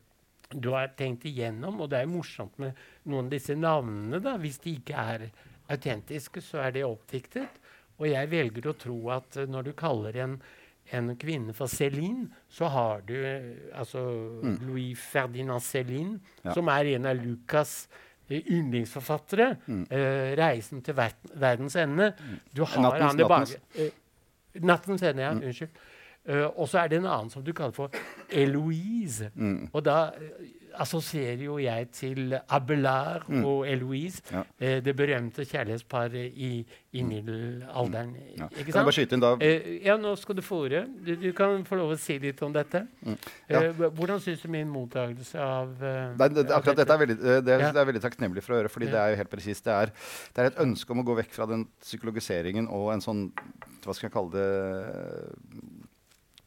du har tenkt igjennom, og det er morsomt med noen av disse navnene. da, Hvis de ikke er autentiske, så er det oppdiktet. Og jeg velger å tro at uh, når du kaller en, en kvinne for Céline, så har du uh, altså Mm. Louis Ferdinand Céline, Ja. som er en av Lucas' uh, yndlingsforfattere. Mm. Uh, 'Reisen til ver verdens ende'. Du har Nattens- han i nattens. bak... Uh, nattens ende, ja. Mm. Unnskyld. Uh, og så er det en annen som du kaller for Eloise. Mm. Og da eh, assosierer jo jeg til Abelard Mm. og Eloise, Ja. eh, det berømte kjærlighetsparet i, i middelalderen. Ja. Ikke Kan jeg bare skyte inn da? Eh, ja, nå skal du få ordet. Du, du kan få lov å si litt om dette. Mm. Ja. Eh, hvordan syns du min mottakelse av uh, Nei, det, akkurat dette er veldig, eh, det, er- det er veldig takknemlig for å høre, fordi det er jo helt presist. Det det er et ønske om å gå vekk fra den psykologiseringen og en sånn Hva skal jeg kalle det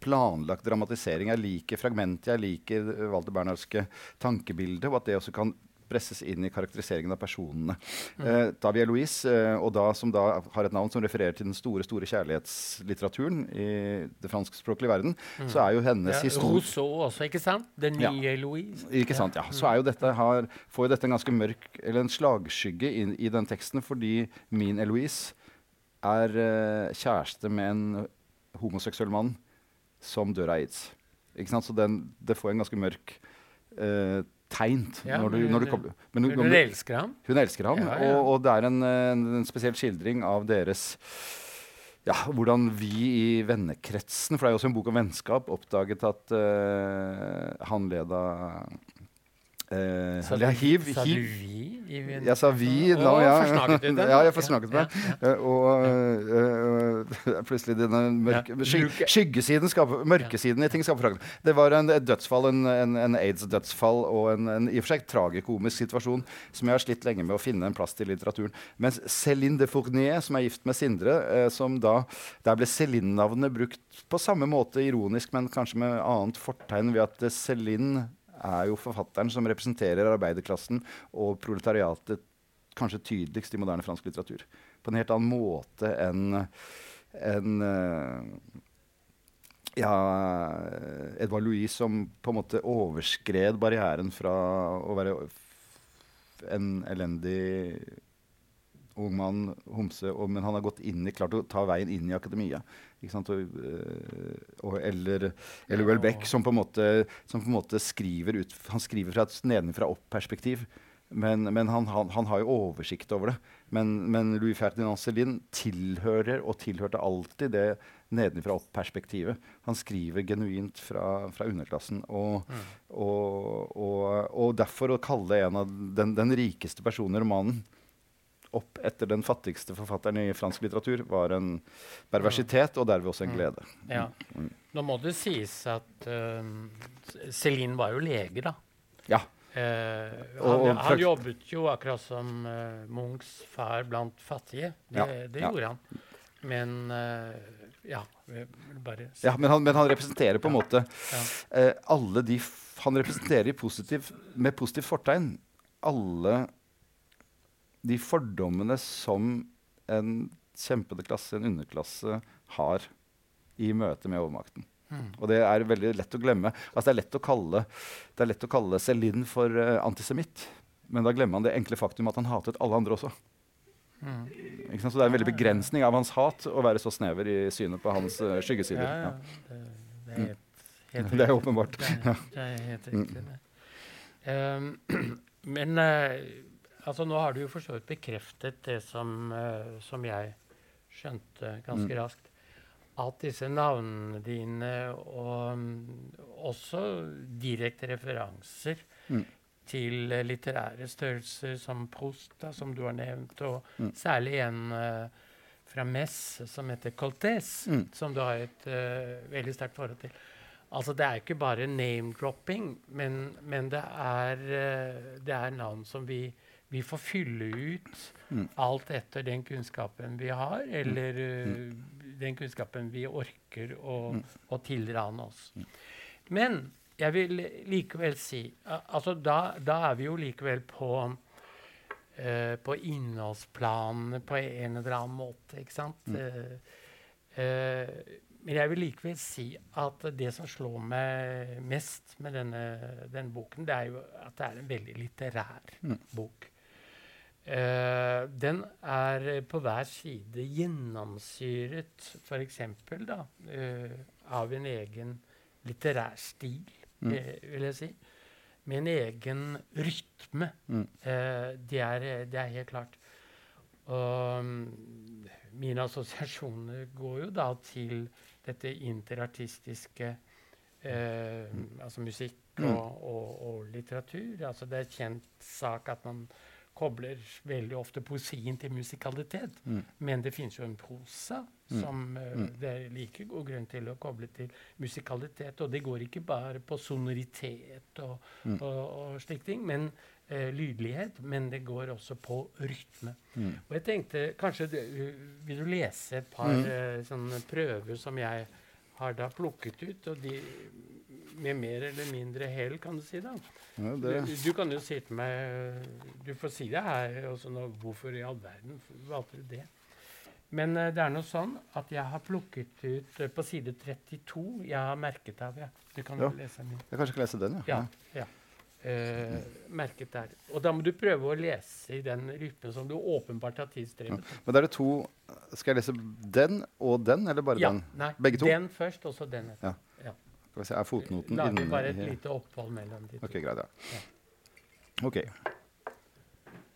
planlagt dramatisering. Jeg liker fragmentet, jeg liker det Walter Bernhardske tankebildet, og at det også kan presses inn i karakteriseringen av personene. Eh, da vi Eloise, Louise, eh, og da, som da har et navn som refererer til den store store kjærlighetslitteraturen i det franskspråklige verden, så er jo hennes ja, historie Rousseau også, ikke sant? Den Ja. nye Louise. ikke sant, ja. Så er jo dette har, får jo dette en ganske mørk Eller en slagskygge inn i den teksten, fordi min Eloise er eh, kjæreste med en homoseksuell mann som dør av aids. Ikke sant? Så den, det får en ganske mørk eh, tegn Ja, når du, når du kommer men Men hun- Hun elsker ham. hun elsker ham, Ja, ja. Og, og det er en, en, en spesiell skildring av deres ja, hvordan vi i vennekretsen For det er jo også en bok om vennskap. Oppdaget at uh, han led av eh, Sa du- hiv. Sa du vi? min- Jeg sa vi. Nå, ja. Forsnaket du det? ja, jeg forsnakket meg. Ja, Eh, og uh, plutselig denne mørke, sky, skyggesiden skaper, Mørkesiden i ting skaper fragment. Det var en, et dødsfall, en, en, en aids-dødsfall og en, i og for seg tragikomisk situasjon som jeg har slitt lenge med å finne en plass til i litteraturen. Mens Céline de Fournier, som er gift med Sindre, som da Der ble Céline-navnet brukt på samme måte ironisk, men kanskje med annet fortegn ved at Céline er jo forfatteren som representerer arbeiderklassen og proletariatet kanskje tydeligst i moderne fransk litteratur. På en helt annen måte enn enn, eh, ja, Edvard Louis som på en måte overskred barrieren fra å være en elendig ung mann, homse, og, men han har gått inn i, klart å ta veien inn i akademia. Og, eh, og, eller eller Welbeck, som på en måte, som på en måte skriver ut Han skriver fra et nedenfra-opp-perspektiv. Men, men han, han, han har jo oversikt over det. Men, men Louis Ferdinand Céline tilhører og tilhørte alltid det nedenfra-opp-perspektivet. Han skriver genuint fra, fra underklassen. Og, Mm. og, og, og derfor å kalle en av den, den rikeste personen i romanen opp etter den fattigste forfatteren i fransk litteratur, var en perversitet og derved også en Mm. glede. Ja. Nå må det sies at uh, Celine var jo lege, da. Ja. Eh, han, han jobbet jo akkurat som uh, Munchs far blant fattige. Det, Ja, det ja. gjorde han. Men uh, ja bare si Ja, men han, men han representerer på en måte Ja. eh, alle de f Han representerer i positiv, med positivt fortegn alle de fordommene som en kjempende klasse, en underklasse, har i møte med overmakten. Mm. Og det er veldig lett å glemme. Altså, det, er lett å kalle, det er lett å kalle Celine for uh, antisemitt. Men da glemmer man det enkle faktum at han hatet alle andre også. Mm. Så det er en veldig begrensning av hans hat å være så snever i synet på hans uh, skyggesider. Ja, ja. Ja. Det, det er helt, helt Det er åpenbart. Det er, det er helt riktig, det. Um, men eh, altså, nå har du jo for så vidt bekreftet det som, eh, som jeg skjønte ganske Mm. raskt. At disse navnene dine og mm, også direkte referanser Mm. til eh, litterære størrelser som Prosta, da, som du har nevnt, og Mm. særlig en uh, fra Mess som heter Coltés, Mm. som du har et uh, veldig sterkt forhold til. Altså, det er ikke bare name-dropping, men, men det, er, det er navn som vi, vi får fylle ut Mm. alt etter den kunnskapen vi har, eller eh, den kunnskapen vi orker å, Mm. å tilrane oss. Men jeg vil likevel si altså da, da er vi jo likevel på uh, på innholdsplanene på en eller annen måte, ikke sant? Uh, eh, men jeg vil likevel si at det som slår meg mest med denne, denne boken, det er jo at det er en veldig litterær Mm. bok. Eh, den er på hver side gjennomsyret f.eks. da uh, av en egen litterær stil, Mm. uh, vil jeg si. Med en egen rytme. Mm. Det, er, det er helt klart. Og um, mine assosiasjoner går jo da til dette interartistiske eh, Altså musikk Mm. og, og, og litteratur. Altså det er kjent sak at man kobler veldig ofte poesien til musikalitet. Mm. Men det finnes jo en prosa Mm. som uh, det er like god grunn til å koble til musikalitet. Og det går ikke bare på sonoritet og, Mm. og, og slike ting, men uh, lydlighet. Men det går også på rytme. Mm. Og jeg tenkte kanskje du, uh, Vil du lese et par eh, sånne prøver som jeg har da plukket ut, og de med mer eller mindre hell, kan du si. da. Ja, Du, det, du kan jo si til meg Du får si det her også nå, hvorfor i all verden valgte du det? Men uh, det er nå sånn at jeg har plukket ut uh, på side 32 Jeg har merket av, ja. Du kan Ja. lese min. jeg kanskje kan lese den, ja. Ja. ja. Uh, merket der. Og da må du prøve å lese i den rytmen som du åpenbart har tidsdrevet. Men da er det to Skal jeg lese den og den, eller bare Ja, den? nei, Begge to? Den først, og så den etterpå. Skal vi se, Er fotnoten Lager inne bare et lite opphold mellom de to. Ok, greit, ja. Ok.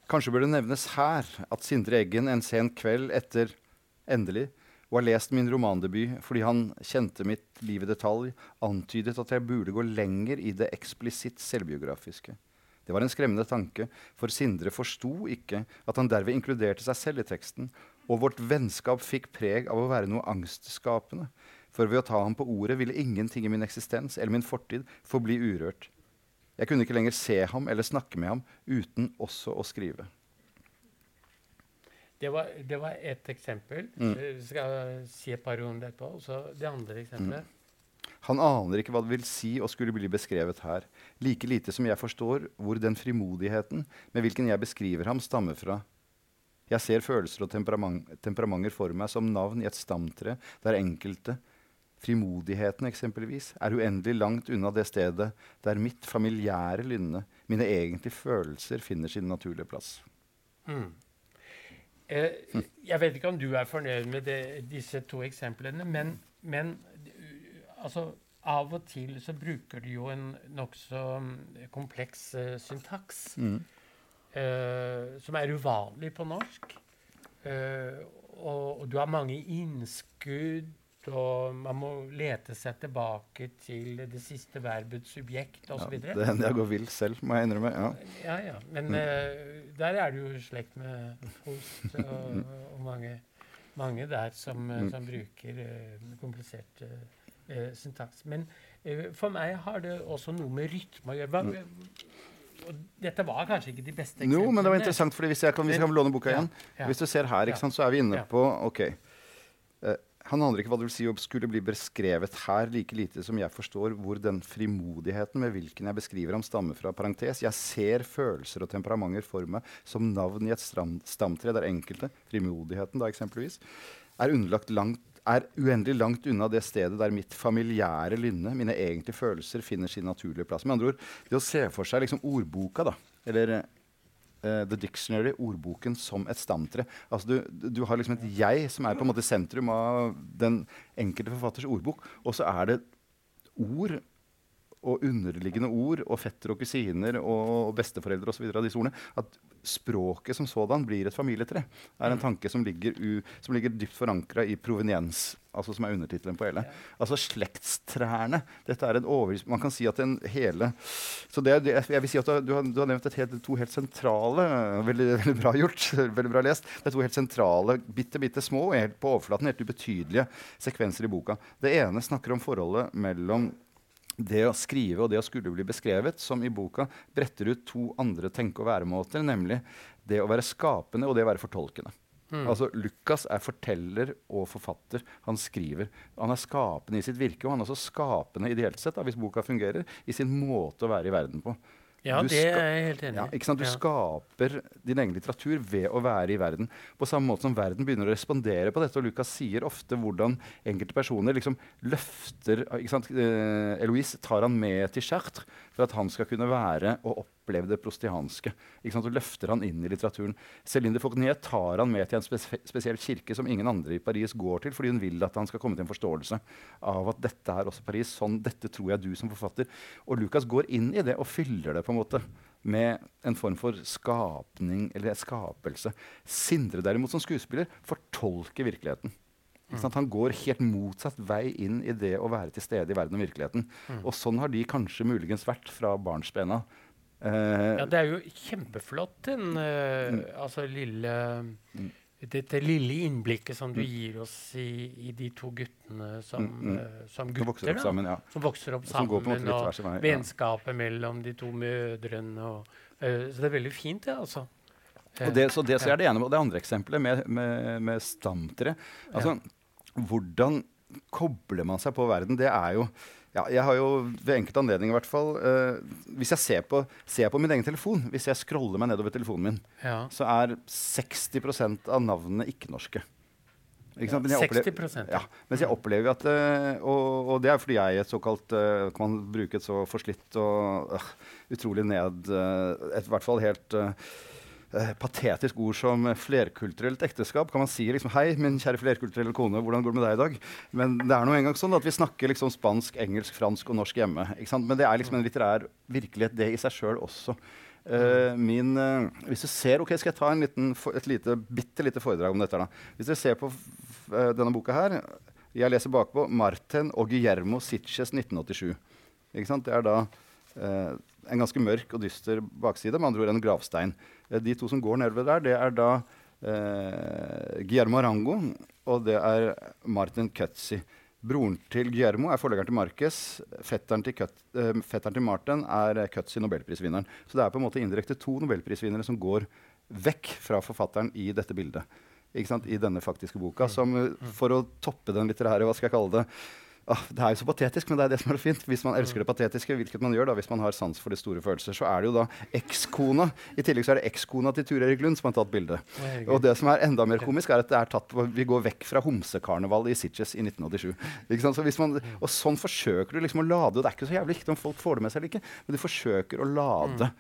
Kanskje bør det nevnes her at Sindre Eggen en sen kveld etter endelig og har lest min romandebut fordi han kjente mitt liv i detalj, antydet at jeg burde gå lenger i det eksplisitt selvbiografiske. Det var en skremmende tanke, for Sindre forsto ikke at han derved inkluderte seg selv i teksten, og vårt vennskap fikk preg av å være noe angstskapende. For ved å ta ham på ordet ville ingenting i min eksistens eller min fortid forbli urørt. Jeg kunne ikke lenger se ham eller snakke med ham uten også å skrive. Det var, det var ett eksempel. Mm. Jeg skal si et par ord om det etterpå. Så det andre eksempelet. Han aner ikke hva det vil si å skulle bli beskrevet her, like lite som jeg forstår hvor den frimodigheten med hvilken jeg beskriver ham, stammer fra. Jeg ser følelser og temperament, temperamenter for meg som navn i et stamtre der enkelte, frimodigheten eksempelvis, er uendelig langt unna det stedet der mitt familiære lynne, mine egentlige følelser, finner sin naturlige plass. Mm. Eh, jeg vet ikke om du er fornøyd med det, disse to eksemplene, men, men altså, av og til så bruker du jo en nokså um, kompleks uh, syntaks. Mm. uh, som er uvanlig på norsk. Uh, og, og du har mange innskudd, og man må lete seg tilbake til det siste verbets subjekt Ja, osv. det hender jeg går vill selv, må jeg innrømme. Ja. Ja, ja. Men Mm. uh, der er det jo slekt med Host og, og mange, mange der som, eh, Mm. som bruker uh, komplisert uh, syntaks. Men for meg har det også noe med rytme å gjøre. Hva, og dette var kanskje ikke de beste eksemplene. Mm. Jo, men det var interessant, fordi hvis jeg kan, hvis jeg kan låne boka igjen ja. Hvis du ser her, sant, så er vi inne Ja. på OK. Eh, han aner ikke hva det vil si å skulle bli beskrevet her, like lite som jeg forstår hvor den frimodigheten med hvilken jeg beskriver ham, stammer fra. parentes. Jeg ser følelser og temperamenter for meg som navn i et stamtre der enkelte, frimodigheten da eksempelvis, er langt er uendelig langt unna det stedet der mitt familiære lynne, mine egentlige følelser, finner sin naturlige plass. Med andre ord, det å se for seg liksom ordboka, da, eller eh, The Dictionary, ordboken, som et stamtre. Altså du du har liksom et jeg som er på en måte sentrum av den enkelte forfatters ordbok, og så er det ord og underliggende ord og fetter og kusiner og, besteforeldre osv. av disse ordene. At språket som sådan blir et familietre, er en tanke som ligger, u, som ligger dypt forankra i proveniens, altså som er undertittelen på hele. Altså slektstrærne. Dette er en overvis... Man kan si at en hele Så det, jeg vil si at du, har- du, har, nevnt helt, to helt sentrale veldig, veldig bra gjort, veldig bra lest. Det er to helt sentrale, bitte, bitte små helt på overflaten helt ubetydelige sekvenser i boka. Det ene snakker om forholdet mellom det å skrive og det å skulle bli beskrevet, som i boka bretter ut to andre tenke- og væremåter, nemlig det å være skapende og det å være fortolkende. Mm. Altså, Lukas er forteller og forfatter. Han skriver. Han er skapende i sitt virke, og han er også skapende ideelt sett, da, hvis boka fungerer, i sin måte å være i verden på. Ja, Du det er jeg helt enig Ja, i. ikke sant? Du Ja. skaper din egen litteratur ved å være i verden. På samme måte som verden begynner å respondere på dette. Og Lucas sier ofte hvordan enkelte personer liksom løfter ikke sant? Eh, Eloise tar han med til Chartres for at han skal kunne være og oppleve det prostianske. Ikke sant? Og løfter han inn i litteraturen. Céline de Fournier tar han med til en spe spesiell kirke som ingen andre i Paris går til, fordi hun vil at han skal komme til en forståelse av at dette er også Paris. Sånn, dette tror jeg du som forfatter. Og Lucas går inn i det og fyller det på en måte med en form for skapning eller skapelse. Sindre derimot som skuespiller fortolker virkeligheten. Sant? Han går helt motsatt vei inn i det å være til stede i verden og virkeligheten. Og sånn har de kanskje muligens vært fra barnsbena. Eh, Ja, det er jo kjempeflott, den eh, altså lille dette lille innblikket som du gir oss i, i de to guttene som, Mm, mm. eh, som som gutter. vokser opp sammen, ja. Som vokser opp Som sammen, og hver sin ja. mellom de to mødrene. Og, uh, så det er veldig fint, det, altså. Og det, så det så er det ene. Og det andre eksempelet med, med, med stamtre altså, Hvordan kobler man seg på verden? Det er jo ja, Jeg har jo ved enkelte anledninger i hvert fall uh, Hvis jeg ser på, ser på min egen telefon, hvis jeg scroller meg nedover telefonen min, ja. så er 60% av navnene ikke-norske. Ikke sant? Men jeg opplever- 60% ja, mens jeg opplever at uh, og, og det er fordi jeg er et såkalt uh, Kan man bruke et så forslitt og utrolig ned eh, Et i hvert fall helt eh, eh, patetisk ord som flerkulturelt ekteskap. Kan man si liksom 'Hei, min kjære flerkulturelle kone, hvordan går det med deg i dag?' Men det er nå engang sånn at vi snakker liksom spansk, engelsk, fransk og norsk hjemme. Men det er liksom en litterær virkelighet, det i seg sjøl også. Uh, min, uh, hvis du ser, ok, Skal jeg ta en liten, et lite, bitte lite foredrag om dette? da. Hvis dere ser på eh, denne boka her Jeg leser bakpå 'Marten og Guillermo Sitches 1987'. Ikke sant? Det er da eh, en ganske mørk og dyster bakside, med andre ord en gravstein. Eh, de to som går nedover der, det er da eh, Guillermo Arango og det er Martin Cutzy. Broren til Guillermo er forleggeren til Marquez. Fetteren til, Cut, eh, fetteren til Martin er uh, Cutzy, nobelprisvinneren. Så det er på en måte indirekte to nobelprisvinnere som går vekk fra forfatteren i dette bildet. I denne faktiske boka. Som eh, for å toppe den litterære, hva skal jeg kalle det ah, Det er jo så patetisk, men det er det som er fint. Hvis man elsker det patetiske, hvilket man gjør da, hvis man har sans for de store følelser, så er det jo da ekskona. I tillegg så er det ekskona til Tur Erik Lund som har tatt bildet. Og det som er enda mer komisk, er at det er tatt, på- vi går vekk fra homsekarneval i Sitges i 1987. Ikke sant? Så hvis man, og sånn forsøker du liksom å lade. og Det er ikke så jævlig viktig om folk får det med seg eller ikke, men du forsøker å lade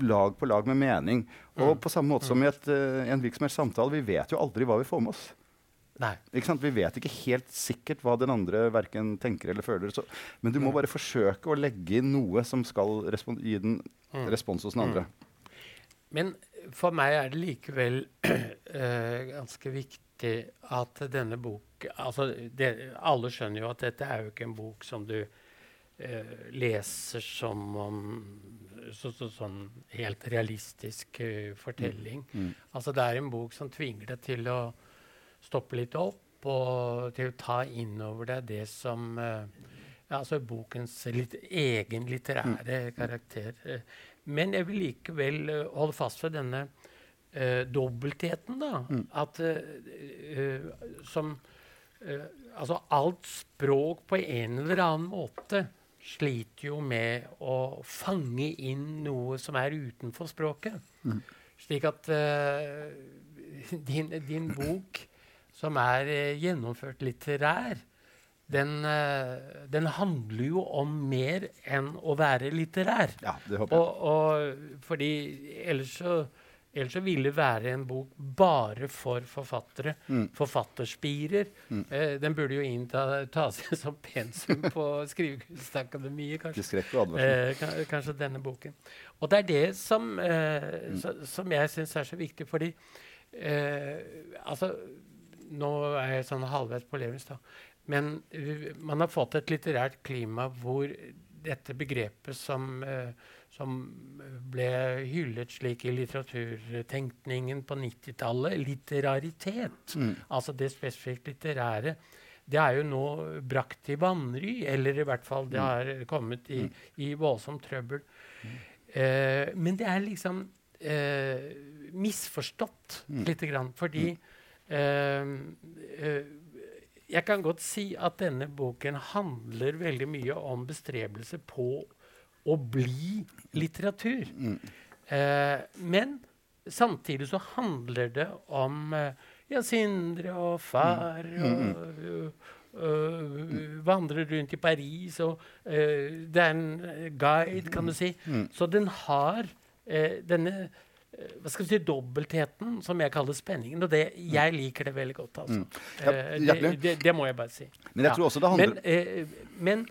lag på lag med mening. Og på samme måte som i et, uh, en virksomhetssamtale, vi vet jo aldri hva vi får med oss. Vi vet ikke helt sikkert hva den andre verken tenker eller føler. Så, men du må bare forsøke å legge inn noe som skal gi den respons hos den andre. Men for meg er det likevel eh, ganske viktig at denne bok altså det, Alle skjønner jo at dette er jo ikke en bok som du eh, leser som om så, så, sånn helt realistisk eh, fortelling. Altså det er en bok som tvinger deg til å stoppe litt opp og til å ta inn over deg det som eh, altså bokens litt egen litterære karakter. Eh, Men jeg vil likevel eh, holde fast ved denne uh, dobbeltheten, da. At eh, eh, som uh, Altså alt språk på en eller annen måte sliter jo med å fange inn noe som er utenfor språket. Slik at din, din bok, som er eh, gjennomført litterær, den, eh, den handler jo om mer enn å være litterær. Ja, det håper jeg. Og, og fordi ellers så, ellers så ville det være en bok bare for forfattere. Mm. Forfatterspirer. Eh, den burde jo innta tas inn som pensum på Skrivekunstakademiet, kanskje. Eh, ka- kanskje denne boken. Og det er det som, eh, så, som jeg syns er så viktig, fordi eh, Altså, nå er jeg sånn halvveis på Levens, da. Men uh, man har fått et litterært klima hvor dette begrepet som, eh, som ble hyllet slik i litteraturtenkningen på 90-tallet, litteraritet, altså det spesifikt litterære, det er jo nå brakt til vanry, eller i hvert fall det har kommet i, i voldsom trøbbel. Eh, men det er liksom eh, misforstått lite grann, fordi eh, jeg kan godt si at denne boken handler veldig mye om bestrebelse på å bli litteratur. Mm. Eh, men samtidig så handler det om eh, ja, Sindre og far Mm. og Uh, øh, vandre rundt i Paris, og uh, det er en guide, kan du si. Mm. Så den har uh, denne eh, hva skal vi si, dobbeltheten, som jeg kaller spenningen. Og det, jeg liker det veldig godt. altså. Mm. Ja, Eh, det, det, det må jeg bare si. Men jeg Ja. tror også det handler Men, eh, men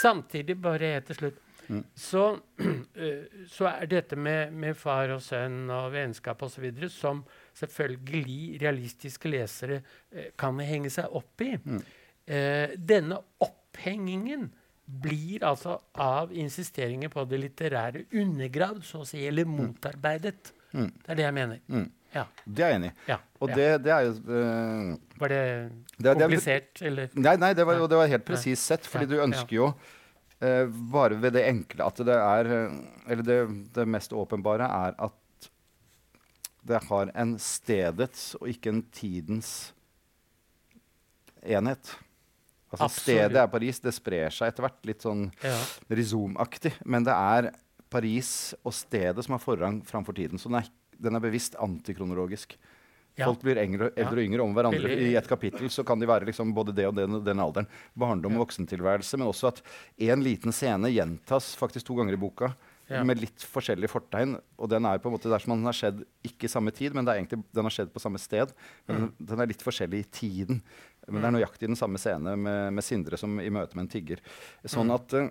samtidig, bare helt til slutt, Mm. så, eh, så er dette med, med far og sønn og vennskap osv. som selvfølgelig realistiske lesere eh, kan henge seg opp i. Mm. Eh, denne opphengingen blir altså av insisteringer på det litterære undergravd, så å si, eller motarbeidet. Mm. Det er det jeg mener. Mm. Ja. Det er jeg enig i. ja, Og ja. det, det er jo uh, Var det det, er- det komplisert, eller? Nei, nei, det var, det var helt Nei. presist sett. Fordi du ønsker jo uh, bare ved det enkle at det er eh, Eller det, det mest åpenbare er at det har en stedets og ikke en tidens enhet. Altså Absolutt. Stedet er Paris. Det sprer seg etter hvert, litt sånn Ja. rhizomaktig. Men det er Paris og stedet som har forrang framfor tiden. Så den er, den er bevisst antikronologisk. Ja. Folk blir eldre, eldre og yngre om hverandre. Veldig- I et kapittel så kan de være liksom både det og den, den alderen. Barndom og voksentilværelse. Men også at én liten scene gjentas faktisk to ganger i boka. Ja. Med litt forskjellig fortegn. Og den er på en måte dersom den har skjedd ikke i samme tid, men er egentlig, den har skjedd på samme sted. Men den, den er litt forskjellig i tiden. Men det er nøyaktig den samme scene med, med Sindre som i møte med en tigger. Sånn at eh,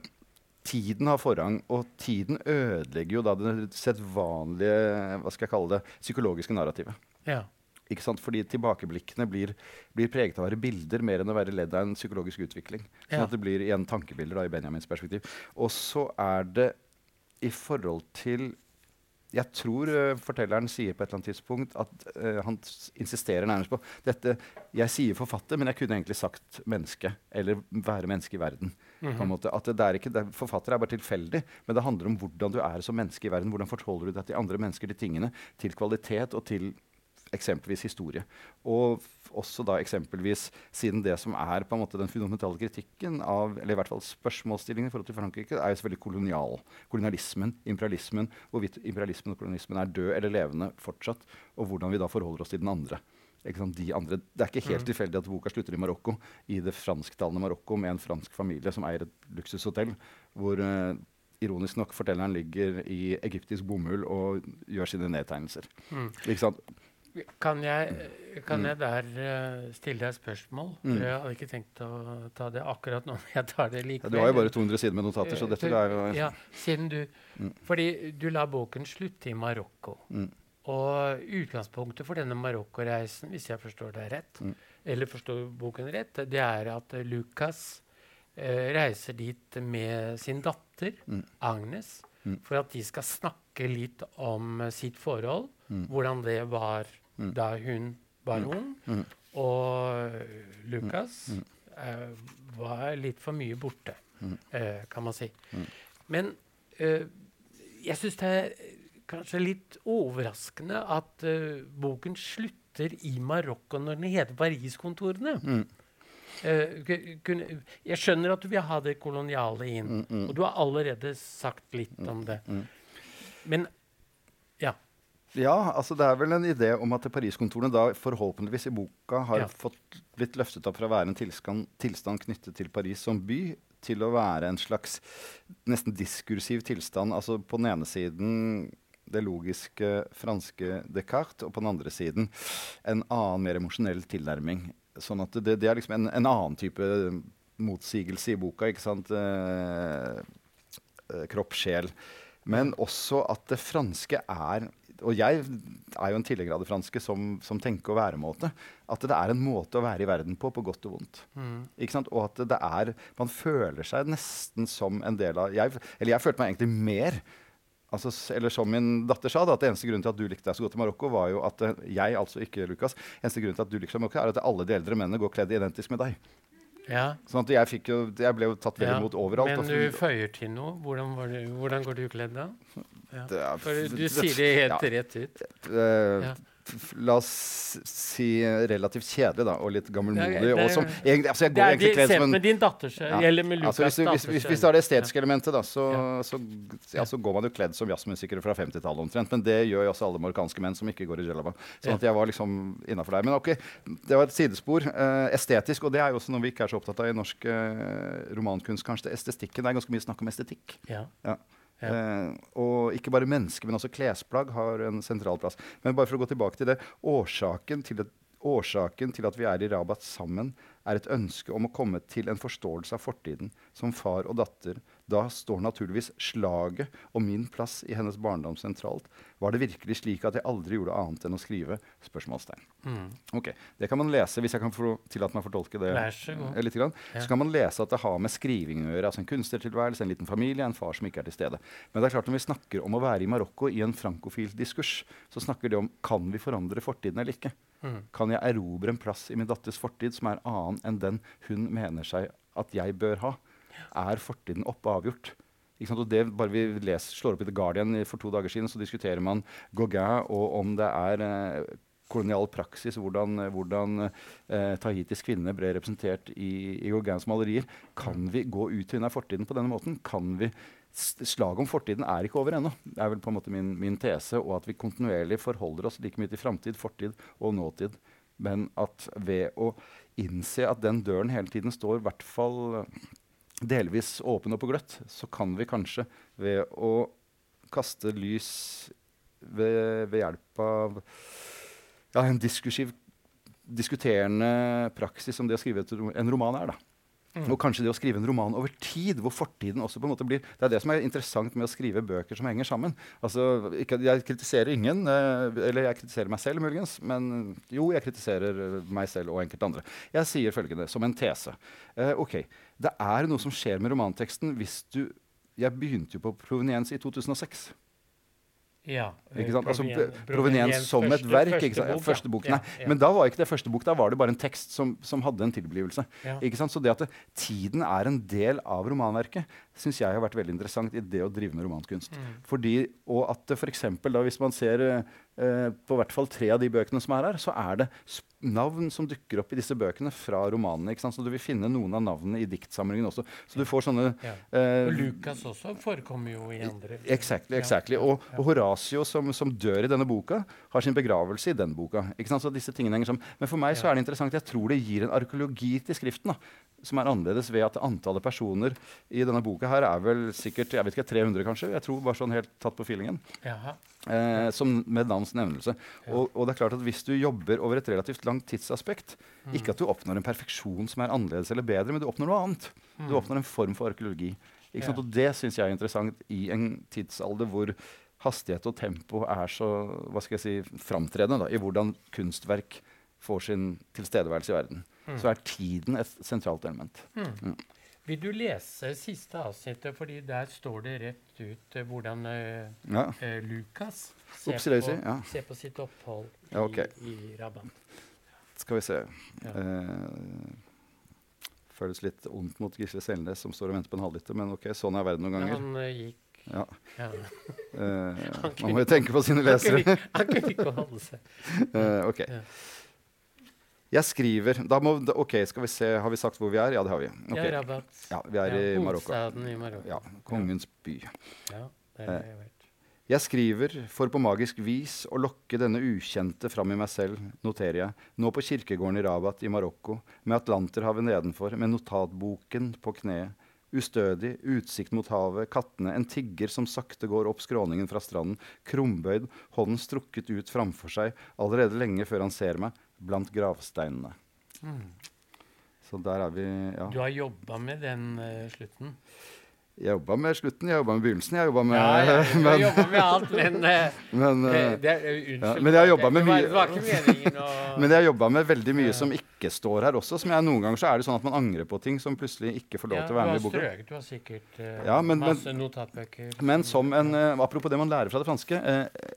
tiden har forrang, og tiden ødelegger jo da det sedvanlige hva skal jeg kalle det, psykologiske narrativet. ja. Ikke sant? Fordi tilbakeblikkene blir, blir preget av å være bilder mer enn å være ledd av en psykologisk utvikling. Sånn Ja. at det blir igjen tankebilder da, i Benjamins perspektiv. Og så er det i forhold til Jeg tror uh, fortelleren sier på et eller annet tidspunkt at uh, han insisterer nærmest på dette Jeg sier forfatter, men jeg kunne egentlig sagt menneske. Eller være menneske i verden. på en Mhm. måte. At det, det er ikke, det, forfatter er bare tilfeldig, men det handler om hvordan du er som menneske i verden. Hvordan forholder du deg til andre mennesker, til tingene, til kvalitet og til eksempelvis historie. Og også da eksempelvis, siden det som er på en måte den fundamentale kritikken av, eller i hvert fall spørsmålsstillingen i forhold til Frankrike, er jo selvfølgelig kolonial. Kolonialismen, imperialismen, hvorvidt imperialismen og kolonialismen er død eller levende fortsatt, og hvordan vi da forholder oss til den andre. De andre. Det er ikke helt Mm. tilfeldig at boka slutter i Marokko, i det fransktalende Marokko, med en fransk familie som eier et luksushotell, hvor uh, ironisk nok fortelleren ligger i egyptisk bomull og gjør sine nedtegnelser. Mm. Ikke sant? Kan jeg, kan jeg der eh, stille deg et spørsmål? Mm. Jeg hadde ikke tenkt å ta det akkurat nå, men jeg tar det Ja, likevel. du har jo bare 200 sider med notater, så Eh, dette du- er jo Ja, siden du Mm. Fordi du la boken slutte i Marokko. Mm. Og utgangspunktet for denne Marokko-reisen, hvis jeg forstår deg rett, Mm. eller forstår boken rett, det er at eh, Lucas eh, reiser dit med sin datter, Mm. Agnes, Mm. for at de skal snakke litt om eh, sitt forhold, Mm. hvordan det var Mm. da hun var Mm. ung. Mm. Og Lukas Lucas Mm. eh, var litt for mye borte, Mm. eh, kan man si. Mm. Men eh, jeg syns det er eh, kanskje litt overraskende at eh, boken slutter i Marokko når den heter Paris-kontorene. Mm. Kunne- jeg skjønner at du vil ha det koloniale inn, Mm, mm. og du har allerede sagt litt om det. Mm. Men. Ja, altså det er vel en idé om at Paris-kontorene da forhåpentligvis i boka har Ja. fått blitt løftet opp fra å være en tilstand, tilstand knyttet til Paris som by, til å være en slags nesten diskursiv tilstand. Altså på den ene siden det logiske franske Descartes, og på den andre siden en annen, mer emosjonell tilnærming. Sånn at det, det er liksom en, en annen type motsigelse i boka. ikke sant? Eh, eh, kropp, sjel. Men også at det franske er Og jeg er jo en tilhenger av det franske som, som tenke- og væremåte. At det er en måte å være i verden på, på godt og vondt. Mm. Ikke sant? Og at det er Man føler seg nesten som en del av jeg, Eller jeg følte meg egentlig mer altså, Eller som min datter sa, da, at eneste grunnen til at du likte deg så godt i Marokko, var jo at eh, jeg, altså ikke Lukas, eneste grunnen til at du likte Marokko, er at alle de eldre mennene går kledd identisk med deg. ja. Sånn at jeg, fikk jo, jeg ble jo tatt vel Ja, imot overalt. Men du føyer til noe. Hvordan, var det, hvordan går du kledd da? Ja. Det er- For du sier det helt ja. rett ut. Eh, Ja. La oss si relativt kjedelig da, og litt gammelmodig. Og som, jeg, altså jeg Det er egentlig de, kledd som en med din datters Ja. Eller med Lukas altså, hvis, du, hvis, hvis, hvis du har det estetiske elementet, da, så, Ja. så, ja, så går man jo kledd som jazzmusikere fra 50-tallet omtrent. Men det gjør jo også alle marokkanske menn som ikke går i jellaba. Sånn Ja. at jeg var liksom innafor der. Men ok, det var et sidespor. Uh, estetisk, og det er jo også noe vi ikke er så opptatt av i norsk uh, romankunst, kanskje. Det estetikken. Det er ganske mye snakk om estetikk. Ja. Ja. Eh, og ikke bare mennesker, men også klesplagg har en sentral plass. Men bare for å gå tilbake til det. Årsaken til, at- årsaken til at vi er i Rabat sammen, er et ønske om å komme til en forståelse av fortiden som far og datter. Da står naturligvis slaget og min plass i hennes barndom sentralt. Var det virkelig slik at jeg aldri gjorde annet enn å skrive? Spørsmålstegn. Mm. Ok, Det kan man lese, hvis jeg kan få tillate meg å fortolke det. Eh, litt grann. Ja. Så kan man lese at det har med skriving å gjøre. altså En kunstnertilværelse, en liten familie, en far som ikke er til stede. Men det er klart når vi snakker om å være i Marokko i en frankofil diskurs, så snakker det om kan vi forandre fortiden eller ikke. Mm. Kan jeg erobre en plass i min datters fortid som er annen enn den hun mener seg at jeg bør ha? Er fortiden oppe og avgjort? Og det bare vi leser, slår opp i The Guardian for to dager siden, så diskuterer man Gauguin og om det er eh, kolonial praksis, hvordan, eh, hvordan eh, Tahitis kvinne ble representert i, i Gauguins malerier. Kan vi gå ut av fortiden på denne måten? Kan vi Slaget om fortiden er ikke over ennå. Det er vel på en måte min, min tese. Og at vi kontinuerlig forholder oss like mye til framtid, fortid og nåtid. Men at ved å innse at den døren hele tiden står i hvert fall eh, delvis åpen og på gløtt, så kan vi kanskje ved å kaste lys ved, ved hjelp av ja, en diskuterende praksis som det å skrive en roman er. da. Og kanskje det å skrive en roman over tid, hvor fortiden også på en måte blir Det er det som er interessant med å skrive bøker som henger sammen. Altså, ikke, Jeg kritiserer ingen, eh, eller jeg kritiserer meg selv muligens, men jo, jeg kritiserer eh, meg selv og enkelte andre. Jeg sier følgende som en tese. Eh, ok, Det er noe som skjer med romanteksten hvis du Jeg begynte jo på proveniens i 2006. Ja. Ikke sant? Altså, proveniens som et verk. første Ikke sant? bok. Første bok, Ja, nei. ja. Men da var ikke det første bok, da var det bare en tekst som, som hadde en tilblivelse. Ja. Ikke sant? Så det at det, tiden er en del av romanverket, syns jeg har vært veldig interessant i det å drive med romankunst. Mm. Fordi, og at det for eksempel, hvis man ser eh, på hvert fall tre av de bøkene som er her, så er det navn som dukker opp i disse bøkene fra romanene. Så du vil finne noen av navnene i diktsamlingen også. Så du får sånne Ja. eh, Og Lukas også forekommer jo i andre. Exactly. Exactly. Og, og Horatio, som, som dør i denne boka, har sin begravelse i den boka. Så disse tingene henger sammen. Men for meg så er det interessant. Jeg tror det gir en arkeologi til skriften. da, Som er annerledes ved at antallet personer i denne boka her er vel sikkert jeg vet ikke, 300, kanskje. Jeg tror bare sånn helt tatt på feelingen. Jaha. Eh, som med navns nevnelse. Og, og det er klart at hvis du jobber over et relativt langt tidsaspekt Mm. Ikke at du oppnår en perfeksjon som er annerledes eller bedre, men du oppnår noe annet. Du Mm. oppnår en form for arkeologi. Og det syns jeg er interessant i en tidsalder hvor hastighet og tempo er så hva skal jeg si, framtredende da, i hvordan kunstverk får sin tilstedeværelse i verden. Mm. Så er tiden et sentralt element. Mm. Mm. Vil du lese siste avsnittet, fordi der står det rett ut eh, hvordan uh, Ja, uh, Lukas ser på, ja. ser på sitt opphold i, Ja, okay. i Rabban. skal vi se. Føles litt ondt mot Gisle Selnes som står og venter på en halvliter, men ok, sånn er verden noen ganger. han gikk Ja. ja. Man må jo tenke på sine lesere. Han kunne ikke holde seg. Ok. Ja. Jeg skriver da må, da, Ok, skal vi se. Har vi sagt hvor vi er? Ja, det har vi. Okay. Ja, Rabat. Ja, vi er i Marokko. I Marokko. Ja, kongens by. Ja, det har jeg vært. Jeg skriver for på magisk vis å lokke denne ukjente fram i meg selv, noterer jeg, nå på kirkegården i Rabat i Marokko, med Atlanterhavet nedenfor, med notatboken på kneet. Ustødig, utsikt mot havet, kattene, en tigger som sakte går opp skråningen fra stranden, krumbøyd, hånden strukket ut framfor seg, allerede lenge før han ser meg, blant gravsteinene. Mm. Så der er vi, ja. Du har jobba med den uh, slutten? Jeg jobba med slutten, jeg jobba med begynnelsen, jeg jobba med Ja, ja, du har men, jobba med alt, men eh, men, eh, det er, eh, Unnskyld. men jeg har jobbet med mye- Det var ikke meningen å Men jeg jobba med veldig mye Ja. som ikke står her også. Som jeg, noen ganger så er det sånn at man angrer på ting som plutselig ikke får lov Ja, til å være med i boka. strøket, du har sikkert uh, Ja, men- men- masse notatbøker. Men som en, uh, apropos det man lærer fra det franske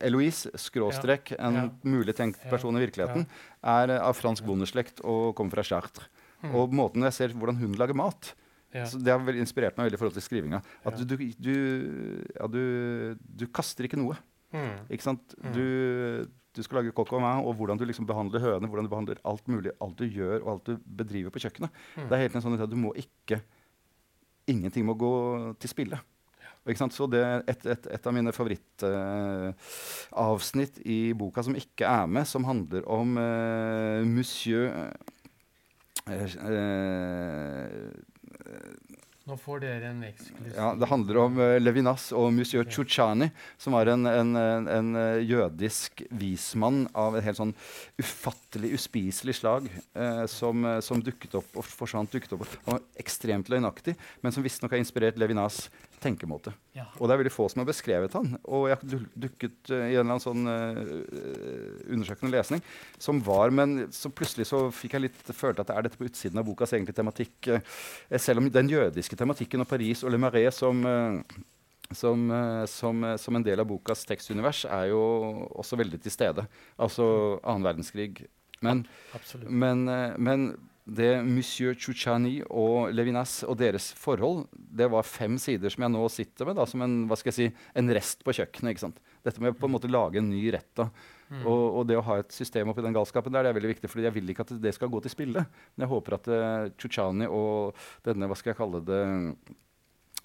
Eloise, skråstrek, en Ja. mulig tenkt person i virkeligheten, er av fransk bondeslekt og kommer fra Chartres. Mm. Og måten jeg ser hvordan hun lager mat Ja. så Det har vel inspirert meg veldig i forhold til skrivinga. At Ja. du, du, ja, du, du kaster ikke noe. Mm. Ikke sant? Du, du skal lage coq au vin, og hvordan du liksom behandler høne, hvordan du behandler alt mulig, alt du gjør og alt du bedriver på kjøkkenet. Mm. Det er helt en sånn at du må ikke Ingenting må gå til spille. Ikke sant? Så det er et, et, et av mine favorittavsnitt i boka som ikke er med, som handler om uh, monsieur uh, Nå får dere en eksklusiv ja, Det handler om uh, Levinas og monsieur Chuchani, som var en, en, en, eh, jødisk vismann av et helt sånn ufattelig, uspiselig slag, uh, som, som dukket opp og forsvant. dukket opp. Han var ekstremt løgnaktig, men som visstnok har inspirert Levinas tenkemåte. Ja. Og det er veldig få som har beskrevet han. Og jeg du- dukket uh, i en eller annen sånn uh, undersøkende lesning som var Men så plutselig så fikk jeg litt følte at det er dette på utsiden av bokas egentlige tematikk. Uh, selv om den jødiske tematikken og Paris og Le Marais som som, som, som en del av bokas tekstunivers er jo også veldig til stede. Altså annen verdenskrig. Men, men, men det monsieur Chuchani og Levinas og deres forhold, det var fem sider som jeg nå sitter med da, som en, hva skal jeg si, en rest på kjøkkenet. ikke sant? Dette med på en måte lage en ny rett. da. Og, og det å ha et system oppi den galskapen der, det er veldig viktig, fordi jeg vil ikke at det skal gå til spille. Men jeg håper at uh, Chuchani og denne, hva skal jeg kalle det,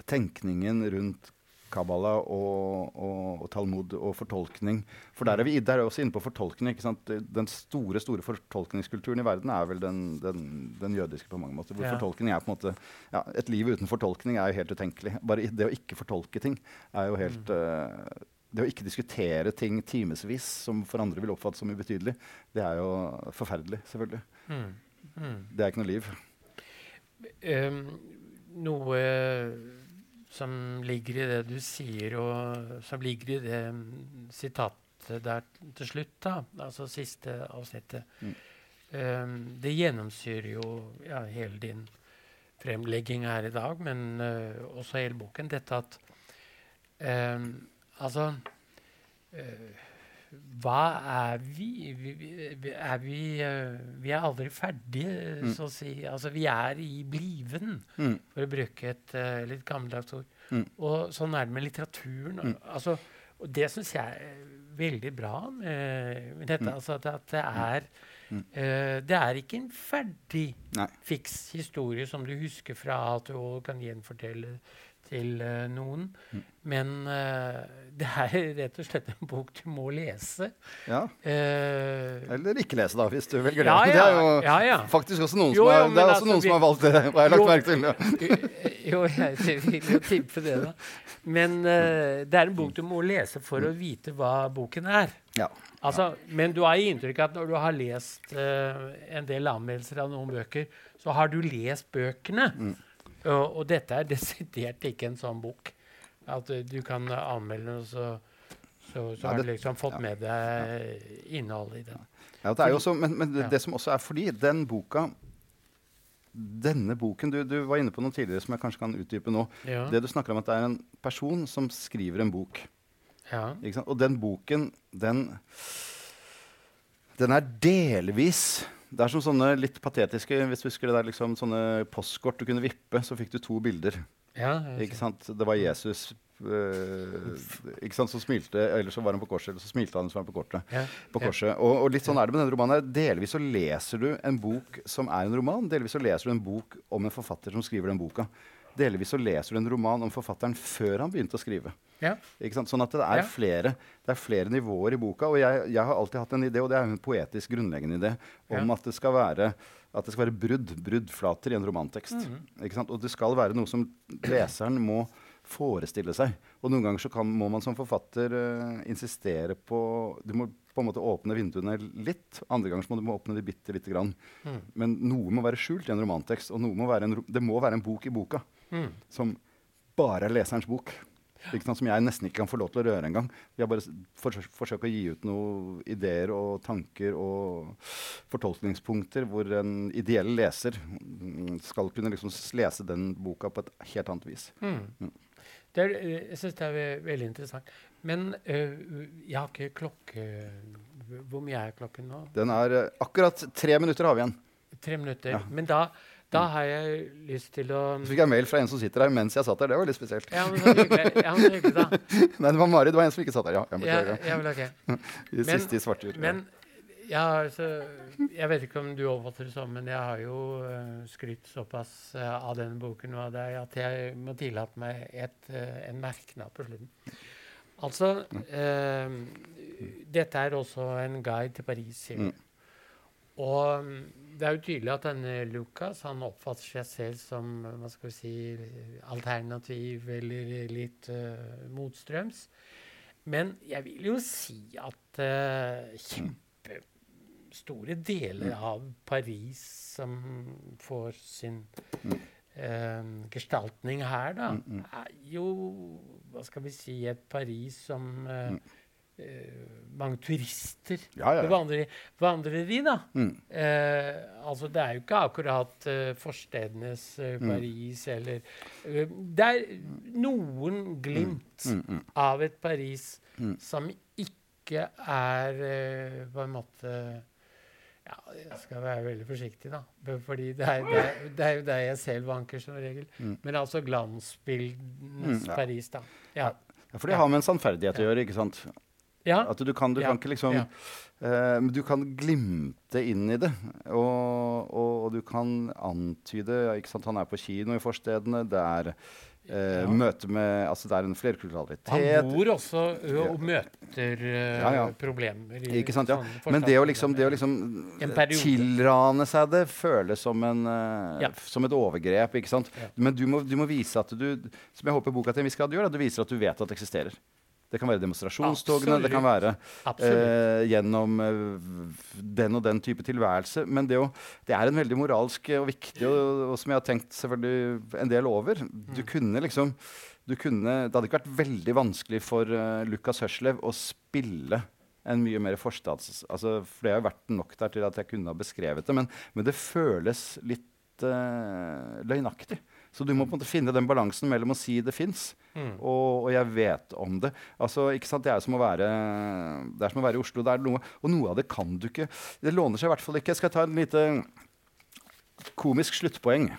tenkningen rundt Kabbala og, og, og Talmud og fortolkning. For der er vi der er også inne på fortolkning. Den store store fortolkningskulturen i verden er vel den, den, den jødiske på mange måter. Hvor Ja. fortolkning er på en måte, ja, Et liv uten fortolkning er jo helt utenkelig. Bare det å ikke fortolke ting er jo helt eh, Det å ikke diskutere ting timevis, som for andre vil oppfattes som ubetydelig, det er jo forferdelig, selvfølgelig. Mm. Mm. Det er ikke noe liv. Um, noe som ligger i det du sier, og som ligger i det sitatet der til slutt, da, altså siste avsnittet, Mm. Um, det gjennomsyrer jo ja, hele din fremlegging her i dag, men uh, også hele boken. Dette at um, Altså eh, hva er vi? vi, er vi, eh, vi er aldri ferdige, Mm. så å si. Altså, vi er i bliven, Mm. for å bruke et uh, litt gammeldags ord. Mm. Og sånn er det med litteraturen. Mm. Altså, og det syns jeg er veldig bra med, dette. Mm. Altså, at, at det er Mm. eh, Det er ikke en ferdig, Nei. fiks historie som du husker fra at du kan gjenfortelle til eh, noen. Mm. Men uh, det er rett og slett en bok du må lese. Ja. Uh, Eller ikke lese, da, hvis du velger det. Ja, det ja, er jo ja, faktisk også noen, Jo, som, jo, men det er også altså, noen vi- som har valgt det. Har jeg lagt Jo. merke til? Jo, jeg vil jo tippe det, da. Men uh, det er en bok du må lese for å vite hva boken er. Ja. Altså, Men du har i inntrykk at når du har lest en del anmeldelser av noen bøker, så har du lest bøkene. Mm. Og, og dette er desidert ikke en sånn bok. At eh, du kan anmelde den, og så, så, så Ja, har du liksom fått ja. med deg innholdet i den. Ja, det er jo også, men men det, det som også er fordi den boka Denne boken du, du var inne på noe tidligere som jeg kanskje kan utdype nå. Ja. Det du snakker om at det er en person som skriver en bok. ja. Og den boken, den Den er delvis Det er som sånne litt patetiske Hvis du husker det der liksom sånne postkort du kunne vippe, så fikk du to bilder. ja Ikke sant? Det var Jesus øh, ikke sant, som smilte, eller så var han på korset, eller så smilte han som var på kortet. Ja, På ja. korset. Og, og litt sånn er det med denne romanen. her. Delvis så leser du en bok som er en roman, delvis så leser du en bok om en forfatter som skriver den boka. Delvis så leser du en roman om forfatteren før han begynte å skrive. Ja. Sånn at det er, Ja. flere, det er flere nivåer i boka. Og jeg, jeg har alltid hatt en idé, og det er en poetisk grunnleggende idé, om Ja. at det skal være at det skal være brudd, bruddflater i en romantekst. Ikke sant? Og det skal være noe som leseren må forestille seg. Og noen ganger så kan, må man som forfatter uh, insistere på Du må på en måte åpne vinduene litt. Andre ganger så må du må åpne de bitte lite grann. Mm. Men noe må være skjult i en romantekst, og må være en, det må være en bok i boka Mm. som bare er leserens bok. Sant? Som jeg nesten ikke kan få lov til å røre engang. Jeg bare forsøker, forsø forsøker å gi ut noen ideer og tanker og fortolkningspunkter hvor en ideell leser skal kunne liksom lese den boka på et helt annet vis. Mm. Mm. Det er, jeg syns det er veldig interessant. Men øh, jeg har ikke klokke Hvor mye er klokken nå? Den er eh, akkurat tre minutter har vi igjen. Tre minutter. Ja. Men da, Da har jeg lyst til å Så fikk jeg mail fra en som sitter her mens jeg satt der. Det var litt spesielt. Ja, men så hyggelig, ja, men så hyggelig da. Nei, det var Mari. Det var en som ikke satt der. Ja, jeg Ja, beklager. ja, vel, ok. I Men- siste i svartjur. Men ja, altså Jeg vet ikke om du oppfatter det sånn, men jeg har jo uh, skrytt såpass uh, av denne boken og av deg at jeg må tillate meg et, uh, en merknad på slutten. Altså uh, Dette er også en guide til Paris, sier du. Mm. Og mm, det er jo tydelig at denne Lucas han oppfatter seg selv som hva skal vi si, alternativ eller litt uh, motstrøms. Men jeg vil jo si at uh, kjempestore deler av Paris som får sin uh, gestaltning her, da, er jo Hva skal vi si Et Paris som eh, mange turister Ja, ja, vandrer, vandrer i, da. Mm. Eh, altså, det er jo ikke akkurat eh, forstedenes eh, Mm. Paris eller eh, Det er noen glimt Mm, mm. av et Paris Mm. som ikke er eh, på en måte ja, jeg skal være veldig forsiktig, da. Fordi det er, det er, det er jo der jeg selv vanker, som regel. Mm. Men altså glansbildenes Mm, ja. Paris, da. Ja. Ja, for det har med en sannferdighet å gjøre, ikke sant? Ja. At du kan, du Ja, kan ikke liksom uh, Men du kan glimte inn i det. Og, og, og du kan antyde ikke sant? Han er på kino i forstedene. Det er uh, Ja. møte med Altså, det er en flerkulturalitet. Han bor også ø, og møter Ja, ja. problemer. i Ikke sant, ja. Men det å liksom, det å liksom tilrane seg det føles som, en, eh, som et overgrep. ikke sant? Men du må, du må vise at du Som jeg håper boka til en viss grad gjør, at du viser at du vet at det eksisterer. Det kan være demonstrasjonstogene, det kan være eh, gjennom eh, den og den type tilværelse. Men det, jo, det er en veldig moralsk og viktig, og, og som jeg har tenkt selvfølgelig en del over. Du kunne liksom du kunne, Det hadde ikke vært veldig vanskelig for uh, Lukas Hørslev å spille en mye mer forstads... Altså, for det har jo vært nok der til at jeg kunne ha beskrevet det, men, men det føles litt uh, løgnaktig. Så du må på en måte finne den balansen mellom å si det fins, Mm. og, og jeg vet om det. Altså, ikke sant? Det er som å være, det er som å være i Oslo. Det er noe, og noe av det kan du ikke Det låner seg i hvert fall ikke. Jeg skal ta en lite komisk sluttpoeng.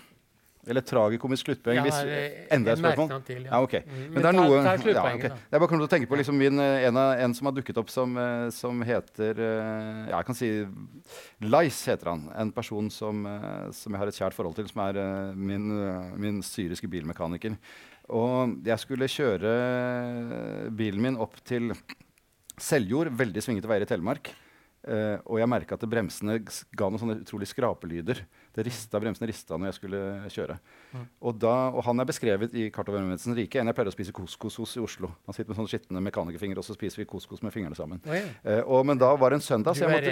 Eller tragikomisk sluttpoeng. Jeg hvis, enda et spørsmål? til, ja. Ja, ok. Mm, Men, det er noe ta ja, okay. Jeg bare kommer til å tenke på liksom min, eh, en, av, en som har dukket opp som, eh, som heter eh, Ja, jeg kan si Lice heter han. En person som, som jeg har et kjært forhold til, som er min, min syriske bilmekaniker. Og jeg skulle kjøre bilen min opp til Seljord, veldig svingete veier i Telemark. Og jeg merka at bremsene ga noen sånne utrolig skrapelyder. Det rista, Bremsene rista når jeg skulle kjøre. Mm. Og, da, og han er beskrevet i Kart over Vennlighetens rike. En jeg pleier å spise couscous hos i Oslo. Han sitter med sånne skitne mekanikerfingre, og så spiser vi couscous med fingrene sammen. Oi, Eh, og, men da var det en søndag, så jeg måtte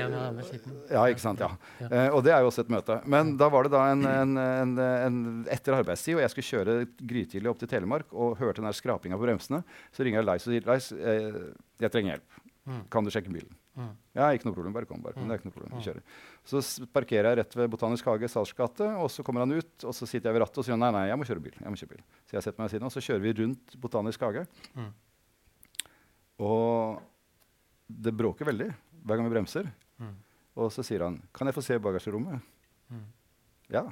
ja, ikke sant. Ja. Ja. Eh, og det er jo også et møte. Men da var det da en, en, en, en etter arbeidstid, og jeg skulle kjøre grytidlig opp til Telemark og hørte den der skrapinga på bremsene. Så ringer jeg Leis og sier Leis, eh, jeg trenger hjelp. Mm. Kan du sjekke bilen? Mm. Ja, ikke noe problem. Bare kom. bare kom. Det er ikke noe problem. Vi Mm. kjører. Så parkerer jeg rett ved Botanisk hage, Salers gate, og så kommer han ut, og så sitter jeg ved rattet og sier nei, nei, jeg må kjøre bil. jeg må kjøre bil. Så jeg setter meg ved siden, og så kjører vi rundt Botanisk hage. Mm. Og det bråker veldig hver gang vi bremser. Mm. Og så sier han 'Kan jeg få se bagasjerommet?' Mm. Ja.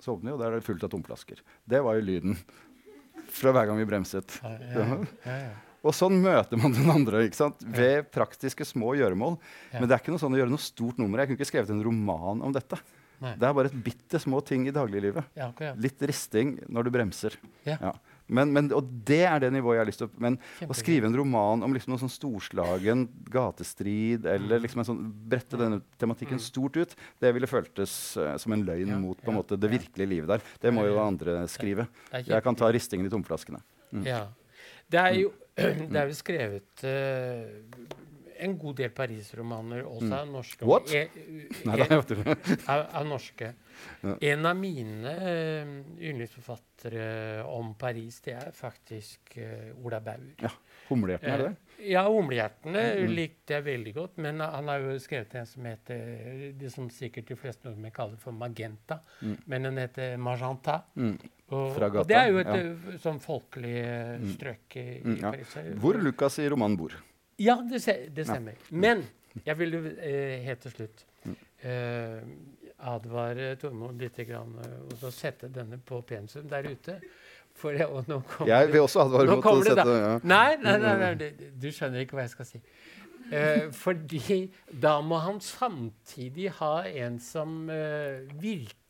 Så åpner vi, og der er det fullt av tomflasker. Det var jo lyden fra hver gang vi bremset. Ja, ja, ja. Og sånn møter man den andre ikke sant? ved praktiske små gjøremål. Ja. Men det er ikke noe sånn å gjøre noe stort nummer. Jeg kunne ikke skrevet en roman om dette. Nei. Det er bare et bitte små ting i dagliglivet. Ja, akkurat. Litt risting når du bremser. Ja. Men, men, og det er det nivået jeg har lyst til Men å skrive en roman om liksom noe sånn storslagen gatestrid, eller liksom en sånn brette denne tematikken stort ut, det ville føltes uh, som en løgn Ja, mot på en ja, måte det ja. virkelige livet der. Det må jo andre skrive. Jeg kan ta ristingen i tomflaskene. Ja. Det er jo, det er jo skrevet uh, en god del Paris-romaner også av norske. Mm. What? E, Nei, det er av, av norske. Ja. En av mine uh, yndlingsforfattere om Paris, det er faktisk uh, Ola Bauer. Ja, 'Humlehjertene', er det det? Uh, Ja, 'Humlehjertene' Mm. likte jeg veldig godt. Men han har jo skrevet en som heter det som sikkert de fleste nordmenn kaller for Magenta. Mm. Men den heter Magenta. Mm. Og, og det er jo et ja. eh, sånn folkelig eh, strøk i, Mm, i ja. Paris. Hvor Lucas i romanen bor. Ja, det, det Ja. stemmer. Men jeg vil eh, helt til slutt Mm. eh, advare Tormod litt grann, eh, og så sette denne på pensum der ute. For jeg, og nå kommer Jeg vil også advare mot å sette da. ja. Nei, nei, nei, nei du, du skjønner ikke hva jeg skal si. Eh, fordi da må han samtidig ha en som eh,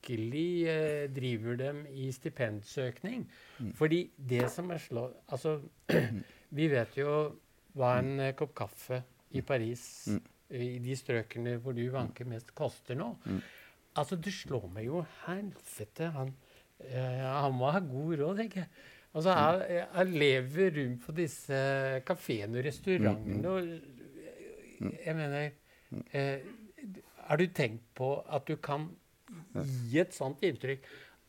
virkelig eh, driver dem i stipendsøkning. Fordi det som er slå... Altså, vi vet jo hva en eh, kopp kaffe i Paris, i de strøkene hvor du vanker mest, koster nå. Altså, det slår meg jo helvete. Han, eh, han må ha god råd, tenker jeg. Altså, jeg, jeg lever rundt på disse kafeene og restaurantene og Jeg mener eh, Har du tenkt på at du kan gi et sånt inntrykk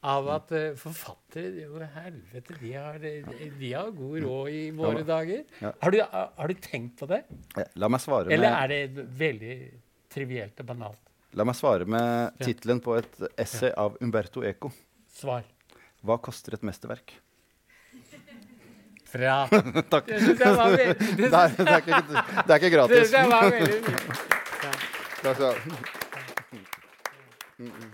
av at uh, forfattere Jo, helvete, de har, de har god råd i våre ja. dager. ja. Har, du, har du tenkt på det? La meg svare Eller med, er det veldig trivielt og banalt? la meg svare med tittelen på et essay av Umberto Eco. Svar. Hva koster et mesterverk? Fra Takk. Det Det Det det er, ikke, det gratis. jeg var veldig. Ja. Takk skal du ha.